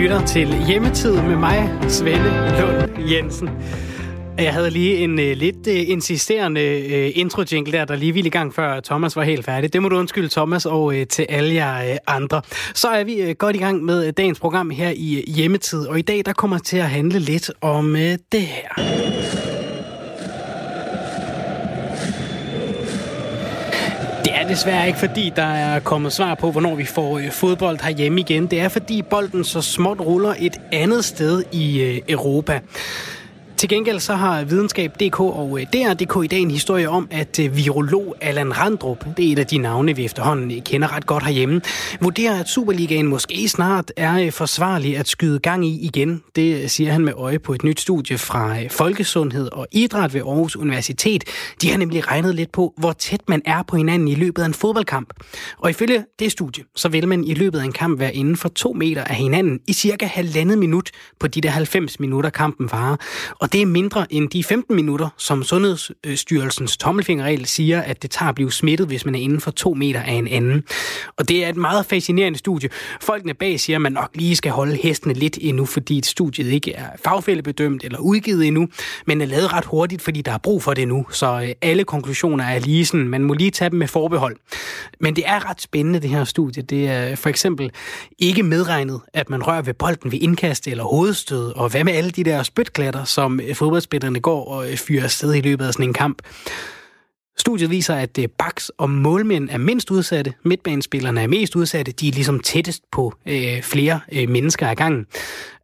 lytter til Hjemmetid med mig, Svende Lund Jensen. Jeg havde lige en øh, lidt øh, insisterende øh, intro-jingle der, der lige ville i gang, før Thomas var helt færdig. Det må du undskylde, Thomas, og øh, til alle jer øh, andre. Så er vi øh, godt i gang med øh, dagens program her i øh, Hjemmetid, og i dag der kommer til at handle lidt om øh, det her. Det er desværre ikke, fordi der er kommet svar på, hvornår vi får øh, fodbold herhjemme igen. Det er, fordi bolden så småt ruller et andet sted i øh, Europa. Til gengæld så har Videnskab.dk og øh, DR.dk i dag en historie om, at øh, virolog Allan Randrup, det er et af de navne, vi efterhånden øh, kender ret godt herhjemme, vurderer, at Superligaen måske snart er forsvarlig at skyde gang i igen. Det siger han med øje på et nyt studie fra Folkesundhed og Idræt ved Aarhus Universitet. De har nemlig regnet lidt på, hvor tæt man er på hinanden i løbet af en fodboldkamp. Og ifølge det studie, så vil man i løbet af en kamp være inden for to meter af hinanden i cirka halvandet minut på de der 90 minutter kampen varer. Og det er mindre end de 15 minutter, som Sundhedsstyrelsens tommelfingerregel siger, at det tager at blive smittet, hvis man er inden for to meter af en anden. Og det er et meget fascinerende studie. Folkene bag siger, at man nok lige skal holde hestene lidt endnu, fordi studiet ikke er fagfældebedømt eller udgivet endnu, men er lavet ret hurtigt, fordi der er brug for det nu. Så øh, alle konklusioner er lige sådan, man må lige tage dem med forbehold. Men det er ret spændende, det her studie. Det er for eksempel ikke medregnet, at man rører ved bolden ved indkast eller hovedstød, og hvad med alle de der spytklatter, som Øh, fodboldspillerne går og øh, fyrer afsted i løbet af sådan en kamp. Studiet viser, at øh, baks og målmænd er mindst udsatte, midtbanespillerne er mest udsatte, de er ligesom tættest på øh, flere øh, mennesker ad gangen.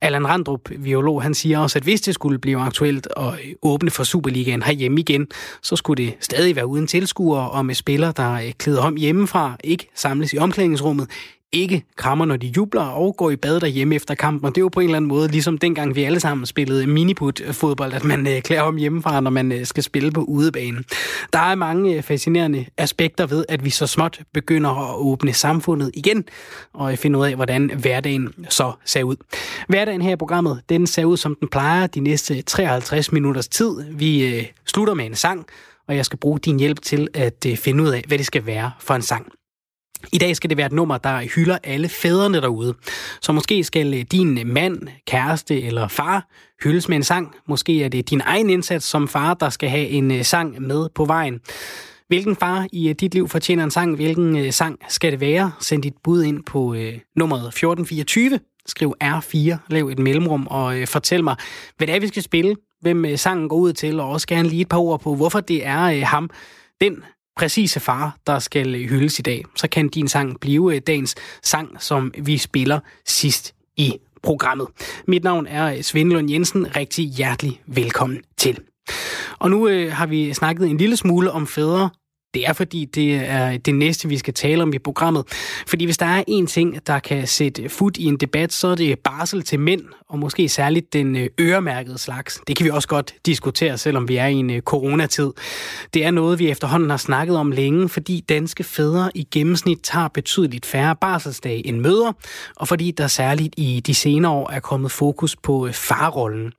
Allan Randrup, biolog, han siger også, at hvis det skulle blive aktuelt at åbne for Superligaen herhjemme igen, så skulle det stadig være uden tilskuere og med spillere, der øh, klæder om hjemmefra, ikke samles i omklædningsrummet, ikke krammer, når de jubler og går i bad derhjemme efter kampen. Og det er jo på en eller anden måde, ligesom dengang vi alle sammen spillede miniput-fodbold, at man øh, klæder om hjemmefra, når man øh, skal spille på udebane. Der er mange øh, fascinerende aspekter ved, at vi så småt begynder at åbne samfundet igen og øh, finde ud af, hvordan hverdagen så ser ud. Hverdagen her i programmet, den ser ud, som den plejer de næste 53 minutters tid. Vi øh, slutter med en sang, og jeg skal bruge din hjælp til at øh, finde ud af, hvad det skal være for en sang. I dag skal det være et nummer, der hylder alle fædrene derude. Så måske skal øh, din øh, mand, kæreste eller far hyldes med en sang. Måske er det din egen indsats som far, der skal have en øh, sang med på vejen. Hvilken far i dit liv fortjener en sang? Hvilken sang skal det være? Send dit bud ind på øh, nummeret 1424. Skriv R4, lav et mellemrum og øh, fortæl mig, hvad det er, vi skal spille. Hvem sangen går ud til, og også gerne lige et par ord på, hvorfor det er øh, ham, den præcise far, der skal øh, hyldes i dag, så kan din sang blive øh, dagens sang, som vi spiller sidst i programmet. Mit navn er øh, Svend Lund Jensen. Rigtig hjertelig velkommen til. Og nu øh, har vi snakket en lille smule om fædre det er fordi, det er det næste, vi skal tale om i programmet. Fordi hvis der er en ting, der kan sætte fod i en debat, så er det barsel til mænd, og måske særligt den øh, øremærkede slags. Det kan vi også godt diskutere, selvom vi er i en øh, coronatid. Det er noget, vi efterhånden har snakket om længe, fordi danske fædre i gennemsnit tager betydeligt færre barselsdage end mødre, og fordi der særligt i de senere år er kommet fokus på øh, farrollen.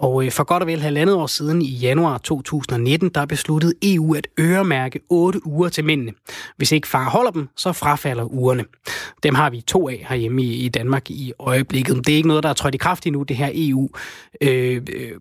Og øh, for godt og vel halvandet år siden, i januar 2019, der besluttede EU at øremærke 8 uger til mændene. Hvis ikke far holder dem, så frafalder ugerne. Dem har vi to af herhjemme i Danmark i øjeblikket. Det er ikke noget, der er trådt i kraft endnu, det her EU. Øh, øh,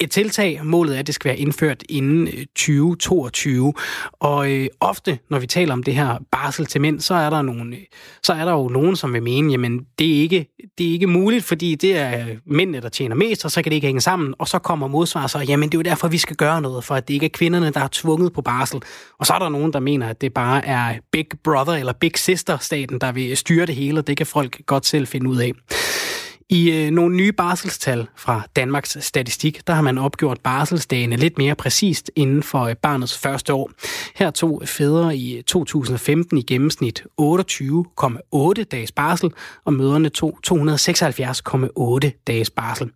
et tiltag, målet er, at det skal være indført inden øh, 2022. Og øh, ofte, når vi taler om det her barsel til mænd, så er der, nogle, så er der jo nogen, som vil mene, jamen det er, ikke, det er ikke muligt, fordi det er mændene, der tjener mest, og så kan det ikke hænge sammen. Og så kommer modsvar så, jamen det er jo derfor, vi skal gøre noget, for at det ikke er kvinderne, der er tvunget på barsel. Og så er der nogen, der mener, at det bare er Big Brother eller Big Sister-staten, der vil styre det hele, og det kan folk godt selv finde ud af. I øh, nogle nye barselstal fra Danmarks Statistik, der har man opgjort barselsdagene lidt mere præcist inden for øh, barnets første år. Her tog fædre i øh, 2015 i gennemsnit 28,8 dages barsel, og møderne tog 276,8 dages barsel.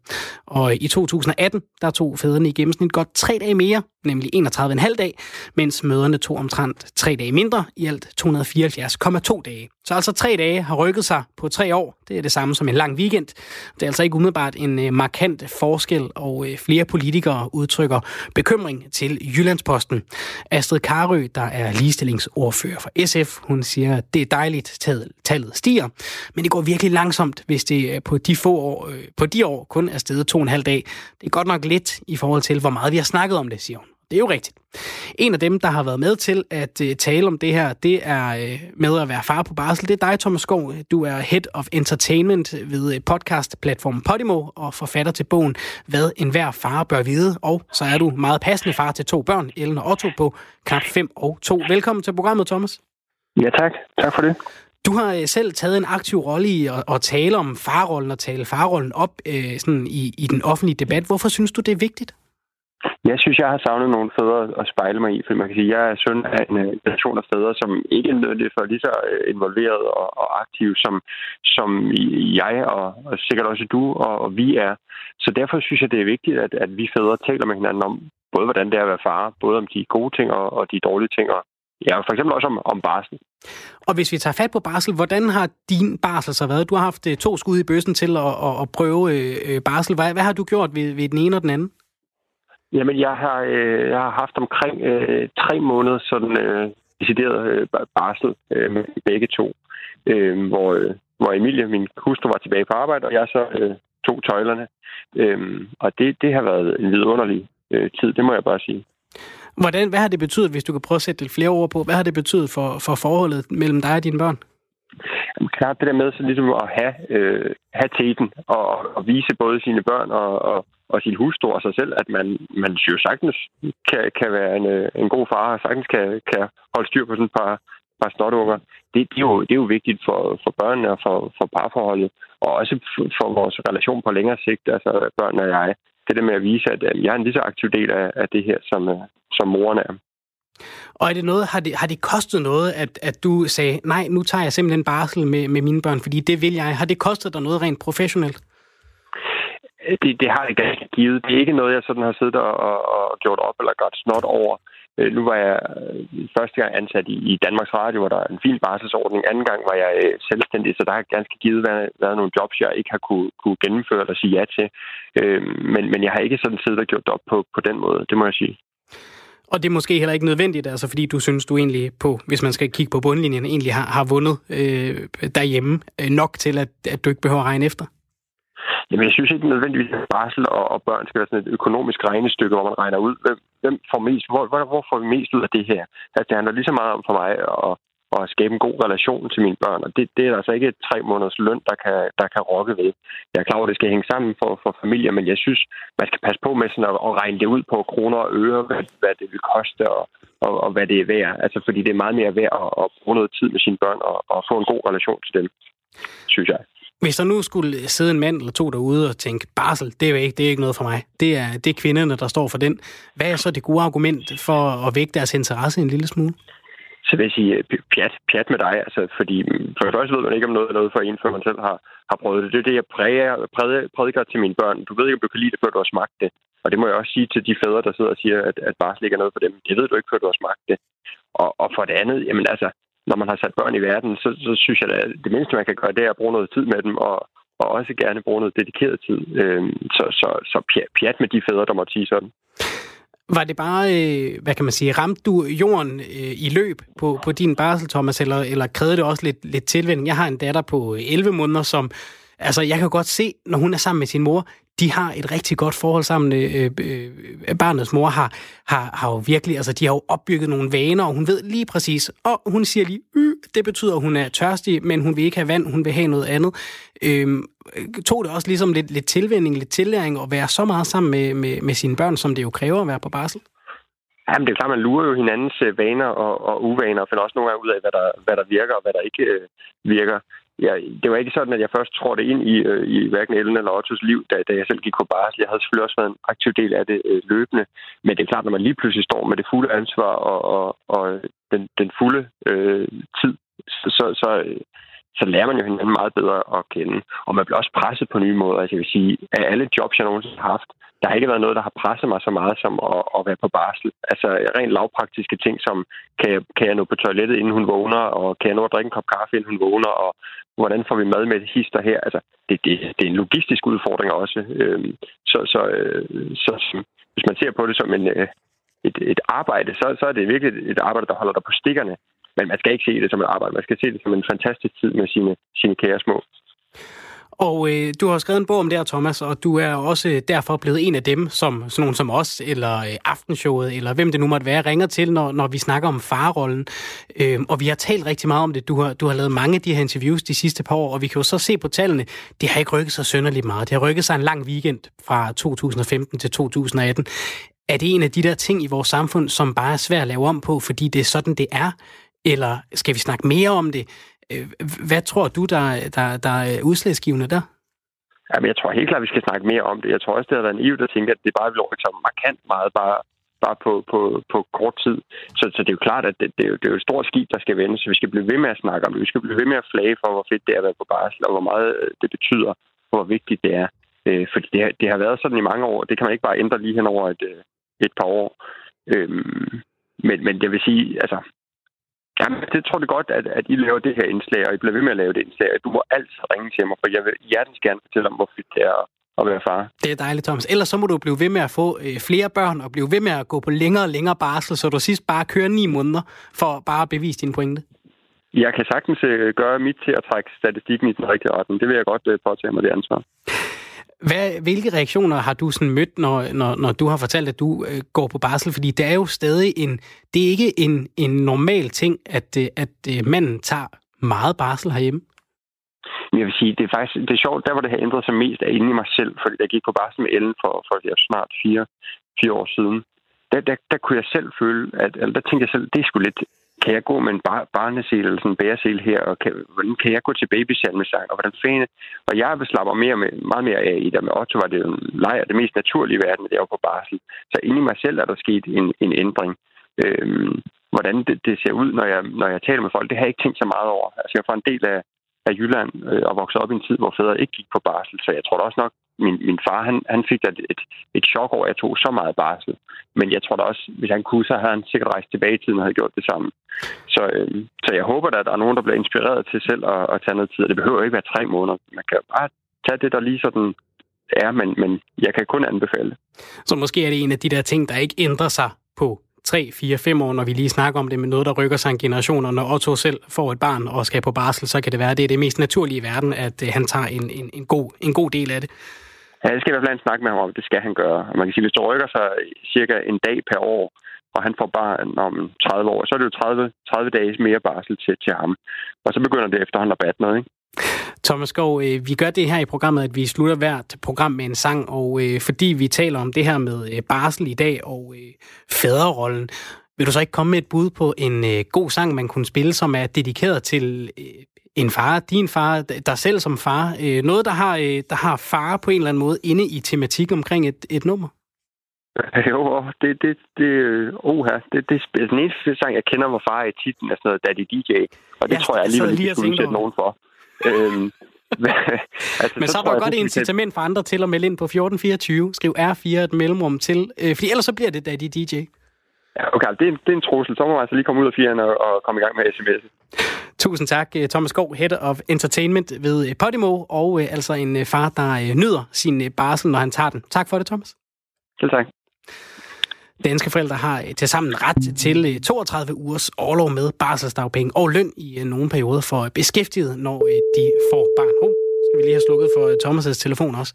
Og i 2018, der tog fædrene i gennemsnit godt 3 dage mere, nemlig 31,5 dag, mens møderne tog omtrent 3 dage mindre, i alt 274,2 dage. Så altså tre dage har rykket sig på tre år. Det er det samme som en lang weekend. Det er altså ikke umiddelbart en øh, markant forskel, og øh, flere politikere udtrykker bekymring til Jyllandsposten. Astrid Karø, der er ligestillingsordfører for SF, hun siger, at det er dejligt, tallet stiger, men det går virkelig langsomt, hvis det øh, på de få år, på de år kun er steget to og en halv dag. Det er godt nok lidt i forhold til, hvor meget vi har snakket om det, siger hun. Det er jo rigtigt. En af dem, der har været med til at uh, tale om det her, det er uh, med at være far på barsel. Det er dig, Thomas Skov. Du er Head of Entertainment ved øh, podcastplatformen Podimo og forfatter til bogen Hvad enhver far bør vide. Og så er du meget passende far til to børn, Ellen og Otto, på knap 5 og 2. Velkommen til programmet, Thomas. Ja, tak. Tak for det. Du har selv taget en aktiv rolle i at, at tale om farrollen og tale farrollen op øh, sådan i, i den offentlige debat. Hvorfor synes du, det er vigtigt? Jeg synes, jeg har savnet nogle fædre at spejle mig i, for man kan sige, at jeg er søn af en øh, generation af fædre, som ikke er nødvendigt for lige så øh, involveret og, og aktiv, som, som jeg og, og sikkert også du og, og vi er. Så derfor synes jeg, det er vigtigt, at, at vi fædre taler med hinanden om, både hvordan det er at være far, både om de gode ting og, og de dårlige ting, og ja, for eksempel også om, om barsel. Og hvis vi tager fat på barsel, hvordan har din barsel så været? Du har haft øh, to skud i bøssen til at, at, at prøve øh, barsel. Hvad, hvad har du gjort ved, ved den ene og den anden? Jamen, jeg har, øh, jeg har haft omkring øh, tre måneder sådan øh, decideret øh, barsel øh, med begge to, øh, hvor, øh, hvor Emilie, min hustru, var tilbage på arbejde, og jeg så øh, tog tøjlerne. Øh, og det, det har været en vidunderlig øh, tid, det må jeg bare sige. Hvordan, hvad har det betydet, hvis du kan prøve at sætte lidt flere ord på, hvad har det betydet for, for forholdet mellem dig og dine børn? Jamen, klart det der med så ligesom at have, øh, have teten og, og vise både sine børn og, og, og sin hustru og sig selv, at man, man jo sagtens kan, kan være en, øh, en god far og sagtens kan, kan holde styr på sådan et par, par snotunger. Det, det, er jo, det er jo vigtigt for, for børnene og for, for parforholdet, og også for, for vores relation på længere sigt, altså børnene og jeg. Det der med at vise, at jeg er en lige så aktiv del af, af det her, som, øh, som moren er. Og er det noget, har det, har det kostet noget, at, at du sagde, nej, nu tager jeg simpelthen barsel med, med mine børn, fordi det vil jeg. Har det kostet dig noget rent professionelt? Øh, det, det har jeg ganske givet. Det er ikke noget, jeg sådan har siddet og, og, og gjort op eller godt snot over. Øh, nu var jeg øh, første gang ansat i, i Danmarks Radio, hvor der er en fin barselsordning. Anden gang var jeg øh, selvstændig, så der har ganske givet været, været nogle jobs, jeg ikke har kunne, kunne gennemføre eller sige ja til. Øh, men, men jeg har ikke sådan siddet og gjort det op på, på den måde, det må jeg sige. Og det er måske heller ikke nødvendigt, altså fordi du synes, du egentlig på, hvis man skal kigge på bundlinjen, egentlig har, har vundet øh, derhjemme øh, nok til, at, at du ikke behøver at regne efter? Jamen, jeg synes ikke nødvendigvis, at barsel og, og børn skal være sådan et økonomisk regnestykke, hvor man regner ud, hvem, hvem får mest, hvor, hvor, hvor får vi mest ud af det her? Altså, det handler lige så meget om for mig at, at skabe en god relation til mine børn, og det, det er altså ikke tre måneders løn, der kan, der kan rokke ved. Jeg er klar over, at det skal hænge sammen for, for familier, men jeg synes, man skal passe på med sådan at, at regne det ud på kroner og øre, hvad, hvad det vil koste, og, og, og hvad det er værd. Altså, fordi det er meget mere værd at, at bruge noget tid med sine børn og, og få en god relation til dem, synes jeg. Hvis der nu skulle sidde en mand eller to derude og tænke, barsel, det er, ikke, det er ikke noget for mig. Det er, det er kvinderne, der står for den. Hvad er så det gode argument for at vække deres interesse en lille smule? Så vil jeg sige, øh, pjat, pjat med dig. Altså, fordi mm, for det første ved man ikke, om noget er noget for en, før man selv har, har prøvet det. Det er det, jeg præger, prædiker, prædiker til mine børn. Du ved ikke, om du kan lide det, før du har smagt det. Og det må jeg også sige til de fædre, der sidder og siger, at, at barsel ikke er noget for dem. Det ved du ikke, før du har smagt det. Og, og for det andet, jamen altså, når man har sat børn i verden, så, så synes jeg, at det mindste, man kan gøre, det er at bruge noget tid med dem, og, og også gerne bruge noget dedikeret tid. Øh, så, så, så pjat med de fædre, der måtte sige sådan. Var det bare, øh, hvad kan man sige, ramte du jorden øh, i løb på, på din barsel, Thomas, eller, eller krævede det også lidt, lidt tilvænding? Jeg har en datter på øh, 11 måneder, som, altså jeg kan godt se, når hun er sammen med sin mor, de har et rigtig godt forhold sammen. Øh, øh, øh, barnets mor har, har, har jo virkelig, altså de har jo opbygget nogle vaner, og hun ved lige præcis, og hun siger lige, y, det betyder, at hun er tørstig, men hun vil ikke have vand, hun vil have noget andet. Øhm, øh, tog det også ligesom lidt, lidt tilvænding, lidt tillæring, at være så meget sammen med, med, med sine børn, som det jo kræver at være på barsel? Jamen, det er klart, man lurer jo hinandens øh, vaner og, og uvaner, og finder også nogle gange ud af, hvad der, hvad der virker og hvad der ikke øh, virker ja, det var ikke sådan, at jeg først trådte ind i, øh, i hverken Ellen eller Ottos liv, da, da jeg selv gik på barsel. Jeg havde selvfølgelig også været en aktiv del af det øh, løbende. Men det er klart, når man lige pludselig står med det fulde ansvar og, og, og den, den fulde øh, tid, så, så, så øh, lærer man jo hinanden meget bedre at kende. Og man bliver også presset på nye måder. Altså jeg vil sige, at alle jobs, jeg nogensinde har haft, der har ikke været noget, der har presset mig så meget som at, at være på barsel. Altså rent lavpraktiske ting, som kan jeg, kan jeg nå på toilettet, inden hun vågner, og kan jeg nå at drikke en kop kaffe, inden hun vågner, og hvordan får vi mad med hister her? Altså, det, det, det er en logistisk udfordring også. Øhm, så, så, øh, så, så hvis man ser på det som en, øh, et, et arbejde, så, så er det virkelig et arbejde, der holder dig på stikkerne. Men man skal ikke se det som et arbejde. Man skal se det som en fantastisk tid med sine, sine kære små. Og øh, du har skrevet en bog om det her, Thomas, og du er også derfor blevet en af dem, som sådan nogen som os, eller øh, Aftenshowet, eller hvem det nu måtte være, ringer til, når, når vi snakker om farrollen. Øh, og vi har talt rigtig meget om det. Du har, du har lavet mange af de her interviews de sidste par år, og vi kan jo så se på tallene, det har ikke rykket sig sønderligt meget. Det har rykket sig en lang weekend fra 2015 til 2018. Er det en af de der ting i vores samfund, som bare er svært at lave om på, fordi det er sådan, det er? Eller skal vi snakke mere om det? Øh, hvad tror du, der, der, der er udslagsgivende der? Jamen, jeg tror helt klart, at vi skal snakke mere om det. Jeg tror også, det har været naivt at tænke, at det bare vil så markant meget bare, bare på, på, på kort tid. Så, så det er jo klart, at det, det, er jo, det er jo et stort skib, der skal vende, så vi skal blive ved med at snakke om det. Vi skal blive ved med at flage for, hvor fedt det er at være på barsel, og hvor meget øh, det betyder, og hvor vigtigt det er. Øh, fordi det, det har været sådan i mange år. Det kan man ikke bare ændre lige hen over et, øh, et par år. Øhm, men, men det vil sige, altså, Jamen, det tror jeg godt, at, at I laver det her indslag, og I bliver ved med at lave det indslag. Du må altid ringe til mig, for jeg vil hjertens gerne fortælle om, hvor fedt det er at være far. Det er dejligt, Thomas. Ellers så må du blive ved med at få øh, flere børn, og blive ved med at gå på længere og længere barsel, så du sidst bare kører ni måneder, for bare at bevise din pointe. Jeg kan sagtens øh, gøre mit til at trække statistikken i den rigtige retning. Det vil jeg godt øh, påtage mig det ansvar. Hvad, hvilke reaktioner har du sådan mødt, når, når, når du har fortalt, at du øh, går på barsel? Fordi det er jo stadig en, det er ikke en, en normal ting, at, øh, at øh, manden tager meget barsel herhjemme. Jeg vil sige, det er faktisk det er sjovt, der hvor det har ændret sig mest er inde i mig selv, fordi jeg gik på barsel med Ellen for, for ja, snart fire, fire år siden. Der, der, der kunne jeg selv føle, at eller der tænkte jeg selv, det er sgu lidt, kan jeg gå med en bar- barnesel eller sådan en bæresel her, og kan, hvordan kan jeg gå til babysalmesang, og hvordan fanden... Og jeg slapper mere med, meget mere af i det. Med Otto var det jo en lejr, det mest naturlige i verden, det er på barsel. Så inde i mig selv er der sket en, en ændring. Øhm, hvordan det, det ser ud, når jeg, når jeg taler med folk, det har jeg ikke tænkt så meget over. Altså, jeg får en del af, af Jylland øh, og vokset op i en tid, hvor fædre ikke gik på barsel. Så jeg tror da også nok, min, min far han, han fik da et, et chok over, at jeg tog så meget barsel. Men jeg tror da også, hvis han kunne, så havde han sikkert rejst tilbage i tiden og havde gjort det samme. Så, øh, så jeg håber da, at der er nogen, der bliver inspireret til selv at, at tage noget tid. Det behøver ikke være tre måneder. Man kan bare tage det, der lige sådan er, men, men jeg kan kun anbefale Så måske er det en af de der ting, der ikke ændrer sig på 3, 4, 5 år, når vi lige snakker om det med noget, der rykker sig en generation, og når Otto selv får et barn og skal på barsel, så kan det være, at det er det mest naturlige i verden, at øh, han tager en, en, en, god, en god del af det. Jeg skal i hvert fald snakke med ham om, det skal han gøre. Man kan sige, hvis det rykker sig cirka en dag per år, og han får barn om 30 år, så er det jo 30, 30 dages mere barsel til, til ham. Og så begynder det efterhånden at batte noget, ikke? Thomas Skov, øh, vi gør det her i programmet, at vi slutter hvert program med en sang, og øh, fordi vi taler om det her med øh, barsel i dag og øh, fædrerollen, vil du så ikke komme med et bud på en øh, god sang, man kunne spille, som er dedikeret til øh, en far, din far, dig selv som far? Øh, noget, der har, øh, der har far på en eller anden måde inde i tematikken omkring et, et nummer? Jo, det, det, det, oh her, det, det, det, den eneste sang, jeg kender, hvor far er i titlen, er sådan noget Daddy DJ, og det ja, tror jeg alligevel ikke skulle sætte nogen for. Øhm, altså, Men så, så er der godt incitament for andre til at melde ind på 1424. Skriv R4 et mellemrum til, øh, for ellers så bliver det Daddy DJ. Ja, okay, det er, det er en trussel. Så må man altså lige komme ud af fjeren og, og komme i gang med sms. Tusind tak, øh, Thomas Skov, Head of Entertainment ved øh, Podimo, og øh, altså en far, der nyder sin barsel, når han tager den. Tak for det, Thomas. Selv tak. Danske forældre har til sammen ret til 32 ugers overlov med barselsdagpenge og løn i nogle perioder for beskæftiget, når de får barn. Skal vi lige have slukket for øh, Thomas' telefon også.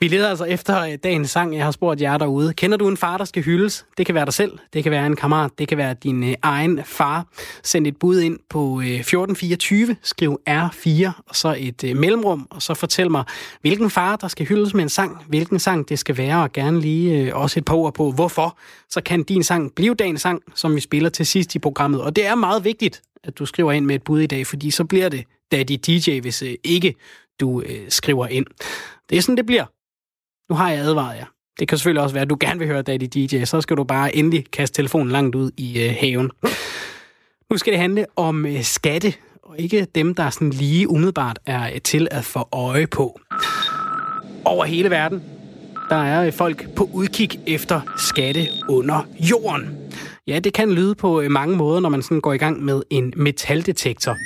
Vi leder altså efter øh, dagens sang. Jeg har spurgt jer derude. Kender du en far, der skal hyldes? Det kan være dig selv, det kan være en kammerat, det kan være din øh, egen far. Send et bud ind på øh, 1424, skriv R4 og så et øh, mellemrum, og så fortæl mig, hvilken far, der skal hyldes med en sang, hvilken sang det skal være, og gerne lige øh, også et par ord på, hvorfor. Så kan din sang blive dagens sang, som vi spiller til sidst i programmet. Og det er meget vigtigt, at du skriver ind med et bud i dag, fordi så bliver det Daddy DJ, hvis øh, ikke du øh, skriver ind. Det er sådan, det bliver. Nu har jeg advaret jer. Det kan selvfølgelig også være, at du gerne vil høre Daddy DJ, så skal du bare endelig kaste telefonen langt ud i øh, haven. Nu skal det handle om øh, skatte, og ikke dem, der sådan lige umiddelbart er øh, til at få øje på. Over hele verden, Der er øh, folk på udkig efter skatte under jorden. Ja, det kan lyde på øh, mange måder, når man sådan går i gang med en metaldetektor.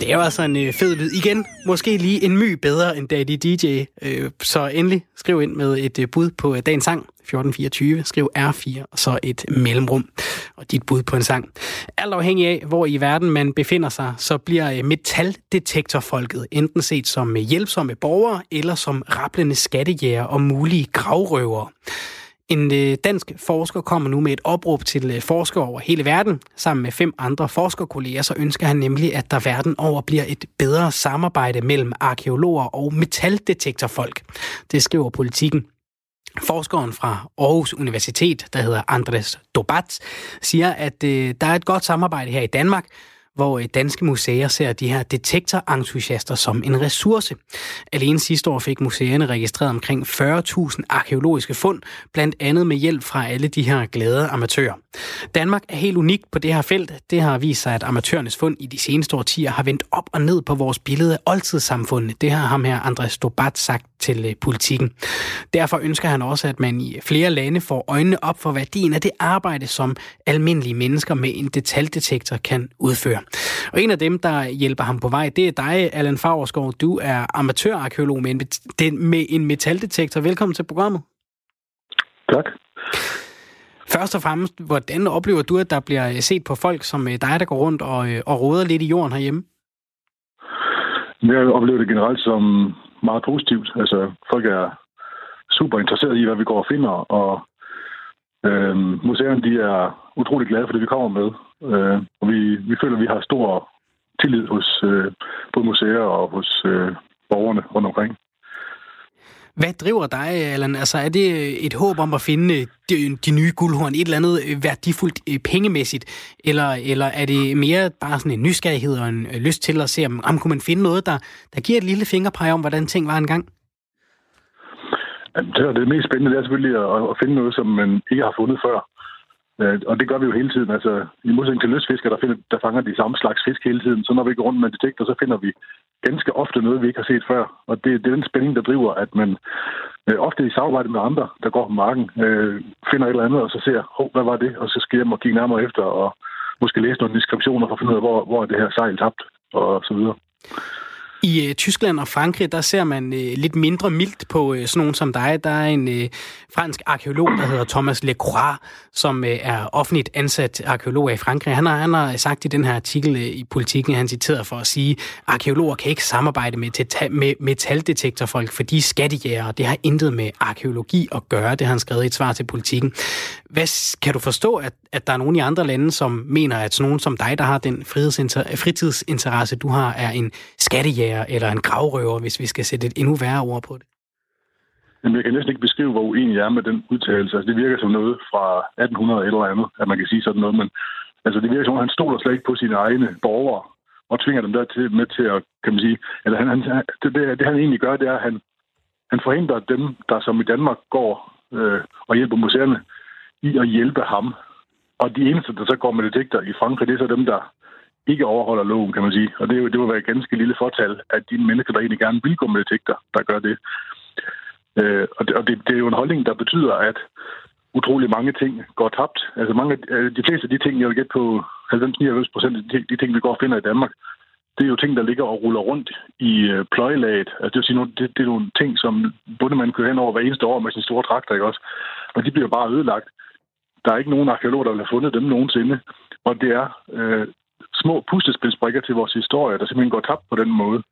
Det er jo altså en øh, fed lyd. Igen, måske lige en my bedre end Daddy DJ. Øh, så endelig skriv ind med et øh, bud på øh, dagens sang. 1424, skriv R4 og så et mellemrum og dit bud på en sang. Alt afhængig af, hvor i verden man befinder sig, så bliver øh, metaldetektorfolket enten set som hjælpsomme borgere eller som rapplende skattejæger og mulige gravrøvere. En øh, dansk forsker kommer nu med et opråb til øh, forskere over hele verden. Sammen med fem andre forskerkolleger, så ønsker han nemlig, at der verden over bliver et bedre samarbejde mellem arkeologer og metaldetektorfolk. Det skriver politikken. Forskeren fra Aarhus Universitet, der hedder Andres Dobat, siger, at øh, der er et godt samarbejde her i Danmark, hvor øh, danske museer ser de her detektorentusiaster som en ressource. Alene sidste år fik museerne registreret omkring 40.000 arkeologiske fund, blandt andet med hjælp fra alle de her glade amatører. Danmark er helt unik på det her felt. Det har vist sig, at amatørernes fund i de seneste årtier har vendt op og ned på vores billede af oldtidssamfundet. Det har ham her Andres Dobat sagt til øh, politikken. Derfor ønsker han også, at man i flere lande får øjnene op for værdien af det arbejde, som almindelige mennesker med en detaljedetektor kan udføre. Og en af dem, der hjælper ham på vej, det er dig, Allan Favreskov. Du er amatørarkeolog med en, med en metaldetektor. Velkommen til programmet. Tak. Først og fremmest, hvordan oplever du, at der bliver set på folk som dig, der går rundt og, øh, og råder lidt i jorden herhjemme? Jeg oplever det generelt som meget positivt. Altså, folk er super interesserede i, hvad vi går og finder, og øh, museerne de er utrolig glade for det, vi kommer med. Øh, og vi, vi føler, at vi har stor tillid hos øh, både museer og hos øh, borgerne rundt omkring. Hvad driver dig, Allan? Altså, er det et håb om at finde de, de nye guldhorn, et eller andet værdifuldt øh, pengemæssigt, eller, eller er det mere bare sådan en nysgerrighed og en øh, lyst til at se, om, om kunne man finde noget, der, der giver et lille fingerpege om, hvordan ting var engang? Det, er det mest spændende det er selvfølgelig at, at finde noget, som man ikke har fundet før. Øh, og det gør vi jo hele tiden. Altså, I modsætning til lystfiskere, der, finder, der fanger de samme slags fisk hele tiden, så når vi går rundt med detektor, så finder vi ganske ofte noget, vi ikke har set før. Og det, det er den spænding, der driver, at man øh, ofte i samarbejde med andre, der går på marken, øh, finder et eller andet, og så ser, oh, hvad var det? Og så skal jeg hjem og kigge nærmere efter, og måske læse nogle deskriptioner for at finde ud af, hvor, hvor er det her sejl tabt, og så videre. I øh, Tyskland og Frankrig, der ser man øh, lidt mindre mildt på øh, sådan nogen som dig. Der er en øh, fransk arkeolog, der hedder Thomas Lecroix, som øh, er offentligt ansat arkeolog i Frankrig. Han har, han har sagt i den her artikel øh, i Politiken, han citeret for at sige, arkeologer kan ikke samarbejde med, med metaldetektorfolk, for de er skattejæger, det har intet med arkeologi at gøre. Det har han skrevet i et svar til Politiken. Hvad, kan du forstå, at, at der er nogen i andre lande, som mener, at sådan nogen som dig, der har den fritidsinteresse, du har, er en skattejæger eller en gravrøver, hvis vi skal sætte et endnu værre ord på det? Jamen, jeg kan næsten ikke beskrive, hvor uenig jeg er med den udtalelse. Altså, det virker som noget fra 1800 eller andet, at man kan sige sådan noget, men altså, det virker som, at han stoler slet ikke på sine egne borgere og tvinger dem der til, med til at, kan man sige, eller han, han, det, det, det, han egentlig gør, det er, at han, han forhindrer dem, der som i Danmark går øh, og hjælper museerne, i at hjælpe ham. Og de eneste, der så går med detektor i Frankrig, det er så dem, der ikke overholder loven, kan man sige. Og det, er jo, det vil være et ganske lille fortal, at de mennesker, der egentlig gerne vil gå med detektor, der gør det. Øh, og det, og det, det er jo en holdning, der betyder, at utrolig mange ting går tabt. Altså mange, øh, de fleste af de ting, jeg vil gætte på 90-99 procent af de, ting, vi går og finder i Danmark, det er jo ting, der ligger og ruller rundt i øh, pløjelaget. Altså, det, vil sige, det, det er nogle ting, som bundemanden kører hen over hver eneste år med sin store traktor, ikke også? Og de bliver bare ødelagt. Der er ikke nogen arkeologer, der vil have fundet dem nogensinde. Og det er øh, små puslespilsbrikker til vores historie, der simpelthen går tabt på den måde.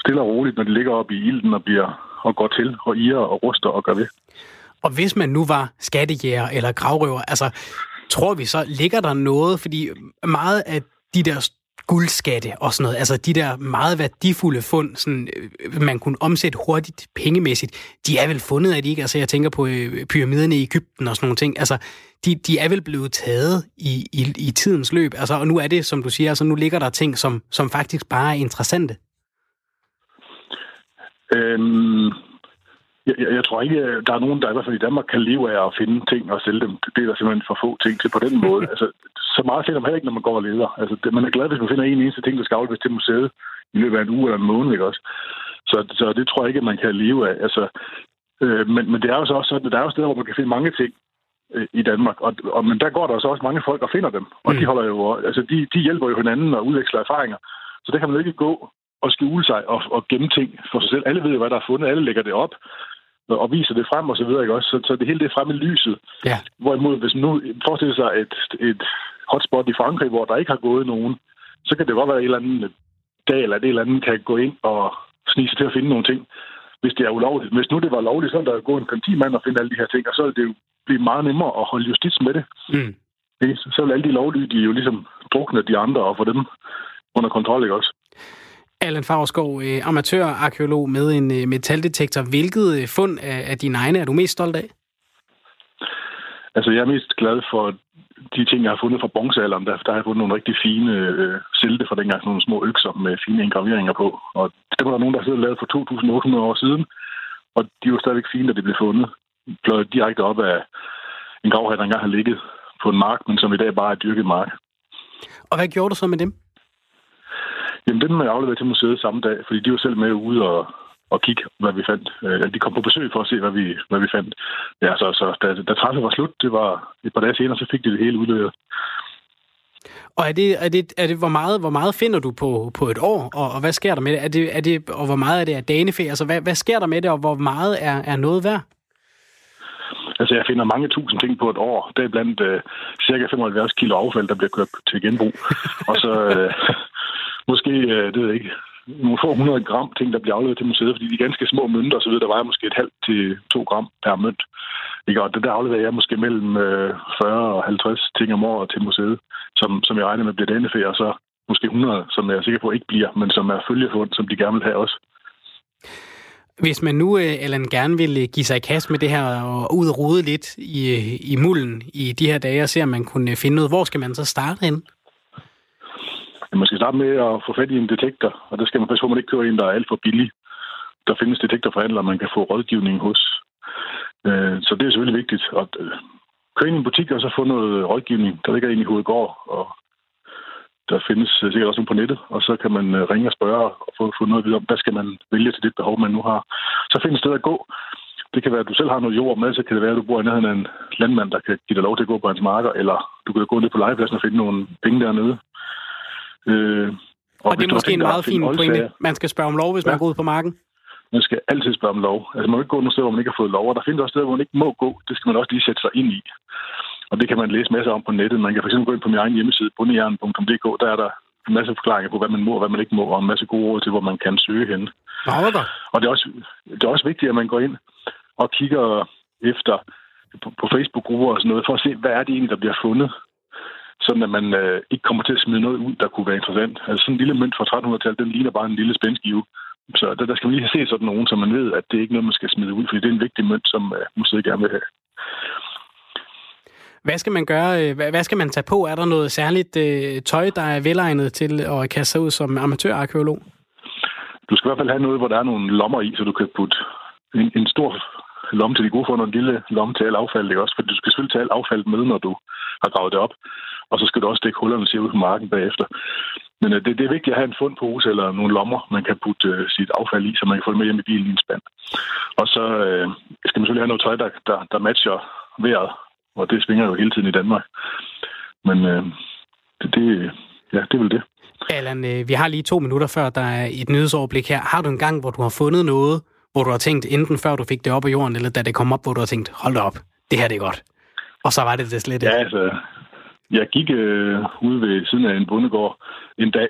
Stille og roligt, når de ligger op i ilden og, bliver, og går til og irer og ruster og gør ved. Og hvis man nu var skattejæger eller gravrøver, altså tror vi så, ligger der noget, fordi meget af de der guldskatte og sådan noget. Altså de der meget værdifulde fund, sådan, øh, man kunne omsætte hurtigt pengemæssigt, de er vel fundet af de ikke? Altså jeg tænker på øh, pyramiderne i Ægypten og sådan nogle ting. Altså de, de er vel blevet taget i, i, i tidens løb. Altså, og nu er det, som du siger, altså nu ligger der ting, som, som faktisk bare er interessante. Øhm, jeg, jeg, jeg tror ikke, der er nogen, der i hvert fald i Danmark kan leve af at finde ting og sælge dem. Det er der simpelthen for få ting til på den måde. altså, så meget finder man heller ikke, når man går og leder. Altså, det, man er glad, hvis man finder en eneste ting, der skal afleveres til museet i løbet af en uge eller en måned, ikke også? Så, så det tror jeg ikke, man kan leve af. Altså, Øh, men, men det er jo så også sådan, at der er jo steder, hvor man kan finde mange ting øh, i Danmark. Og, og, men der går der så også mange folk og finder dem. Og mm. de, holder jo, altså, de, de hjælper jo hinanden og udveksler erfaringer. Så der kan man jo ikke gå og skjule sig og, og gemme ting for sig selv. Alle ved jo, hvad der er fundet. Alle lægger det op og viser det frem og så videre, ikke også? Så, så det hele det er frem i lyset. Ja. Hvorimod, hvis man nu forestiller sig et, et hotspot i Frankrig, hvor der ikke har gået nogen, så kan det godt være, at en eller anden dag eller et eller andet kan gå ind og snige sig til at finde nogle ting, hvis det er ulovligt. Hvis nu det var lovligt, så er der gå en politimand og finde alle de her ting, og så vil det jo blive meget nemmere at holde justits med det. Mm. Så vil alle de lovlydige jo ligesom drukne de andre og få dem under kontrol, ikke også? Allan Favrskov, øh, amatørarkeolog med en øh, metaldetektor. Hvilket øh, fund af dine egne er du mest stolt af? Altså, jeg er mest glad for de ting, jeg har fundet fra bronzealderen. Der, der har jeg fundet nogle rigtig fine øh, silte fra dengang, sådan nogle små økser med fine engraveringer på. Og det var der nogen, der sidder lavet for 2.800 år siden. Og de var stadigvæk fine, da de blev fundet. Pløjet direkte op af en gravhæt, der engang har ligget på en mark, men som i dag bare er dyrket mark. Og hvad gjorde du så med dem? Jamen, dem er afleveret til museet samme dag, fordi de var selv med ude og, og kigge, hvad vi fandt. Øh, de kom på besøg for at se, hvad vi, hvad vi fandt. Ja, så, så da, da træffet var slut, det var et par dage senere, så fik de det hele udleveret. Og er det, er det, er det hvor, meget, hvor meget finder du på, på et år, og, og hvad sker der med det? Er det, er det og hvor meget er det af danefe? Altså, hvad, hvad sker der med det, og hvor meget er, er noget værd? Altså, jeg finder mange tusind ting på et år. Det er blandt uh, cirka 75 kilo affald, der bliver kørt til genbrug. og så, uh, måske, øh, det ved jeg ikke, nogle få hundrede gram ting, der bliver afleveret til museet, fordi de ganske små mønter osv., der vejer måske et halvt til to gram per mønt. Ikke? Og det der afleverer jeg måske mellem øh, 40 og 50 ting om året til museet, som, som jeg regner med bliver denne og så måske 100, som jeg er sikker på ikke bliver, men som er følgefund, som de gerne vil have også. Hvis man nu, øh, eller gerne vil give sig i kast med det her og ud og rode lidt i, i mulden i de her dage og se, om man kunne finde noget, hvor skal man så starte hen? Man skal starte med at få fat i en detektor, og der skal man passe på, at man ikke kører en, der er alt for billig. Der findes detektorforhandlere, man kan få rådgivning hos. Øh, så det er selvfølgelig vigtigt. at øh, køre ind i en butik og så få noget rådgivning. Der ligger en i hovedgård, og der findes øh, sikkert også på nettet, og så kan man ringe og spørge og få, få noget at vide om, hvad skal man vælge til det behov, man nu har. Så findes sted at gå. Det kan være, at du selv har noget jord med, så kan det være, at du bor i nærheden af en landmand, der kan give dig lov til at gå på hans marker, eller du kan gå ned på legepladsen og finde nogle penge dernede. Øh, og, og det er måske en meget fin pointe. Man skal spørge om lov, hvis ja. man går ud på marken. Man skal altid spørge om lov. Altså, man må ikke gå nogle steder, hvor man ikke har fået lov, og der findes også steder, hvor man ikke må gå. Det skal man også lige sætte sig ind i. Og det kan man læse masser om på nettet. Man kan fx gå ind på min egen hjemmeside, bundejern.dk. Der er der en masse forklaringer på, hvad man må og hvad man ikke må, og en masse gode råd til, hvor man kan søge hen. Og det er, også, det er også vigtigt, at man går ind og kigger efter på, på Facebook-grupper og sådan noget, for at se, hvad er det egentlig, der bliver fundet sådan at man øh, ikke kommer til at smide noget ud, der kunne være interessant. Altså sådan en lille mønt fra 1300-tallet, den ligner bare en lille spændskive. Så der, der skal man lige se sådan nogen, så man ved, at det er ikke noget, man skal smide ud, fordi det er en vigtig mønt, som øh, museet gerne vil have. Hvad skal man gøre? Øh, hvad skal man tage på? Er der noget særligt øh, tøj, der er velegnet til at kaste sig ud som amatørarkeolog? Du skal i hvert fald have noget, hvor der er nogle lommer i, så du kan putte en, en stor lomme til de gode for en lille lomme til alt affald, ikke også? For du skal selvfølgelig tage alt affald med, når du har gravet det op og så skal du også dække hullerne til ud på marken bagefter. Men øh, det, det er vigtigt at have en fundpose eller nogle lommer, man kan putte øh, sit affald i, så man kan få det med hjem i bilen i en spand. Og så øh, skal man selvfølgelig have noget tøj, der, der, der matcher vejret, og det svinger jo hele tiden i Danmark. Men øh, det, det, ja, det er vel det. Allan, øh, vi har lige to minutter før, der er et nyhedsoverblik her. Har du en gang, hvor du har fundet noget, hvor du har tænkt, enten før du fik det op af jorden, eller da det kom op, hvor du har tænkt, hold da op, det her det er godt. Og så var det det slet ikke. Ja, altså, jeg gik øh, ude ved siden af en bondegård en dag,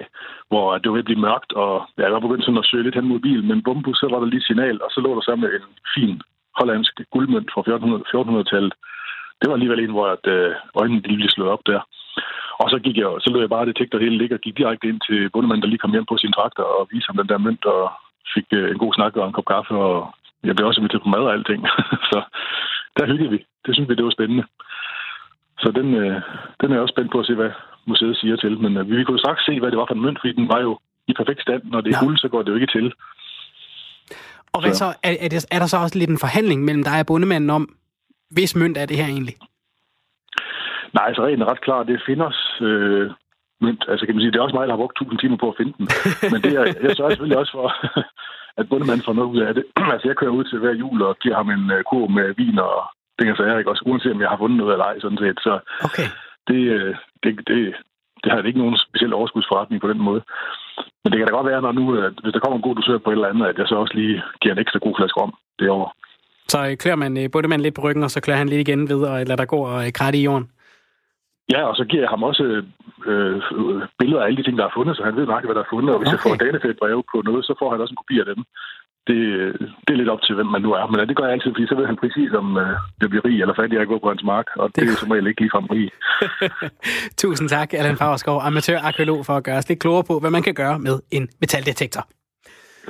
hvor det var ved at blive mørkt, og jeg var begyndt sådan at søge lidt hen mod bilen, men bumbu, så var der lige signal, og så lå der sammen en fin hollandsk guldmønt fra 1400-tallet. Det var alligevel en, hvor at, øh, øjnene lige blev slået op der. Og så gik jeg, så lå jeg bare detektor hele ligge og gik direkte ind til bundemanden, der lige kom hjem på sin traktor og viste ham den der mønt, og fik øh, en god snak og en kop kaffe, og jeg blev også inviteret på mad og alting. så der hyggede vi. Det synes vi, det var spændende. Så den, øh, den er jeg også spændt på at se, hvad museet siger til. Men øh, vi kunne jo straks se, hvad det var for en mønt, fordi den var jo i perfekt stand. Når det er ja. guld, så går det jo ikke til. Og hvad så? så er, er, det, er der så også lidt en forhandling mellem dig og bundemanden om, hvis mønt er det her egentlig? Nej, altså rent er ret klar. Det finder øh, mønt. Altså kan man sige, det er også mig, der har brugt tusind timer på at finde den. Men det er, jeg sørger selvfølgelig også for, at bundemanden får noget ud af det. altså, jeg kører ud til hver jul og giver ham en uh, kurv med vin og det kan jeg ikke også, uanset om jeg har fundet noget eller ej, sådan set. Så okay. det, øh, det, det, det har ikke nogen speciel overskudsforretning på den måde. Men det kan da godt være, når nu, at hvis der kommer en god dosør på et eller andet, at jeg så også lige giver en ekstra god flaske om det år. Så øh, klør man øh, både man lidt på ryggen, og så klør han lidt igen ved, og lader der gå og kratte i jorden? Ja, og så giver jeg ham også øh, billeder af alle de ting, der er fundet, så han ved nok, hvad der er fundet. Og hvis okay. jeg får danefæt breve på noget, så får han også en kopi af dem. Det, det er lidt op til, hvem man nu er. Men det gør jeg altid, fordi så ved han præcis, om øh, det bliver rig eller fattig at gå på hans mark. Og det, det er som regel ikke ligefrem rig. Tusind tak, Allan Fagerskov, amatørarkeolog, for at gøre os lidt klogere på, hvad man kan gøre med en metaldetektor.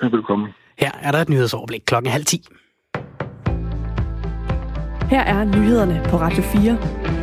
Velkommen. Her er der et nyhedsoverblik klokken halv 10. Her er nyhederne på Radio 4.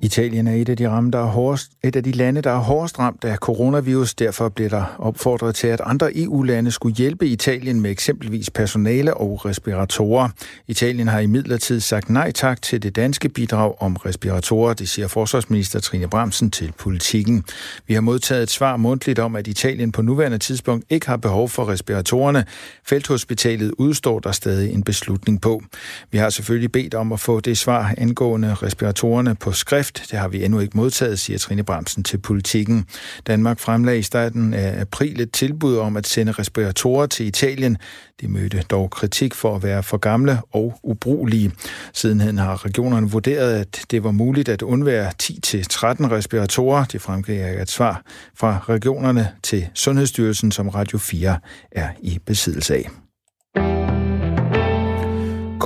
Italien er et af de, ramme, der er hårdest, et af de lande, der er hårdest ramt af coronavirus. Derfor blev der opfordret til, at andre EU-lande skulle hjælpe Italien med eksempelvis personale og respiratorer. Italien har imidlertid sagt nej tak til det danske bidrag om respiratorer, det siger forsvarsminister Trine Bramsen til politikken. Vi har modtaget et svar mundtligt om, at Italien på nuværende tidspunkt ikke har behov for respiratorerne. Felthospitalet udstår der stadig en beslutning på. Vi har selvfølgelig bedt om at få det svar angående respiratorerne på skrift, det har vi endnu ikke modtaget, siger Trine Bremsen til politikken. Danmark fremlagde i starten af april et tilbud om at sende respiratorer til Italien. De mødte dog kritik for at være for gamle og ubrugelige. Sidenhen har regionerne vurderet, at det var muligt at undvære 10-13 respiratorer. Det fremgår et svar fra regionerne til Sundhedsstyrelsen, som Radio 4 er i besiddelse af.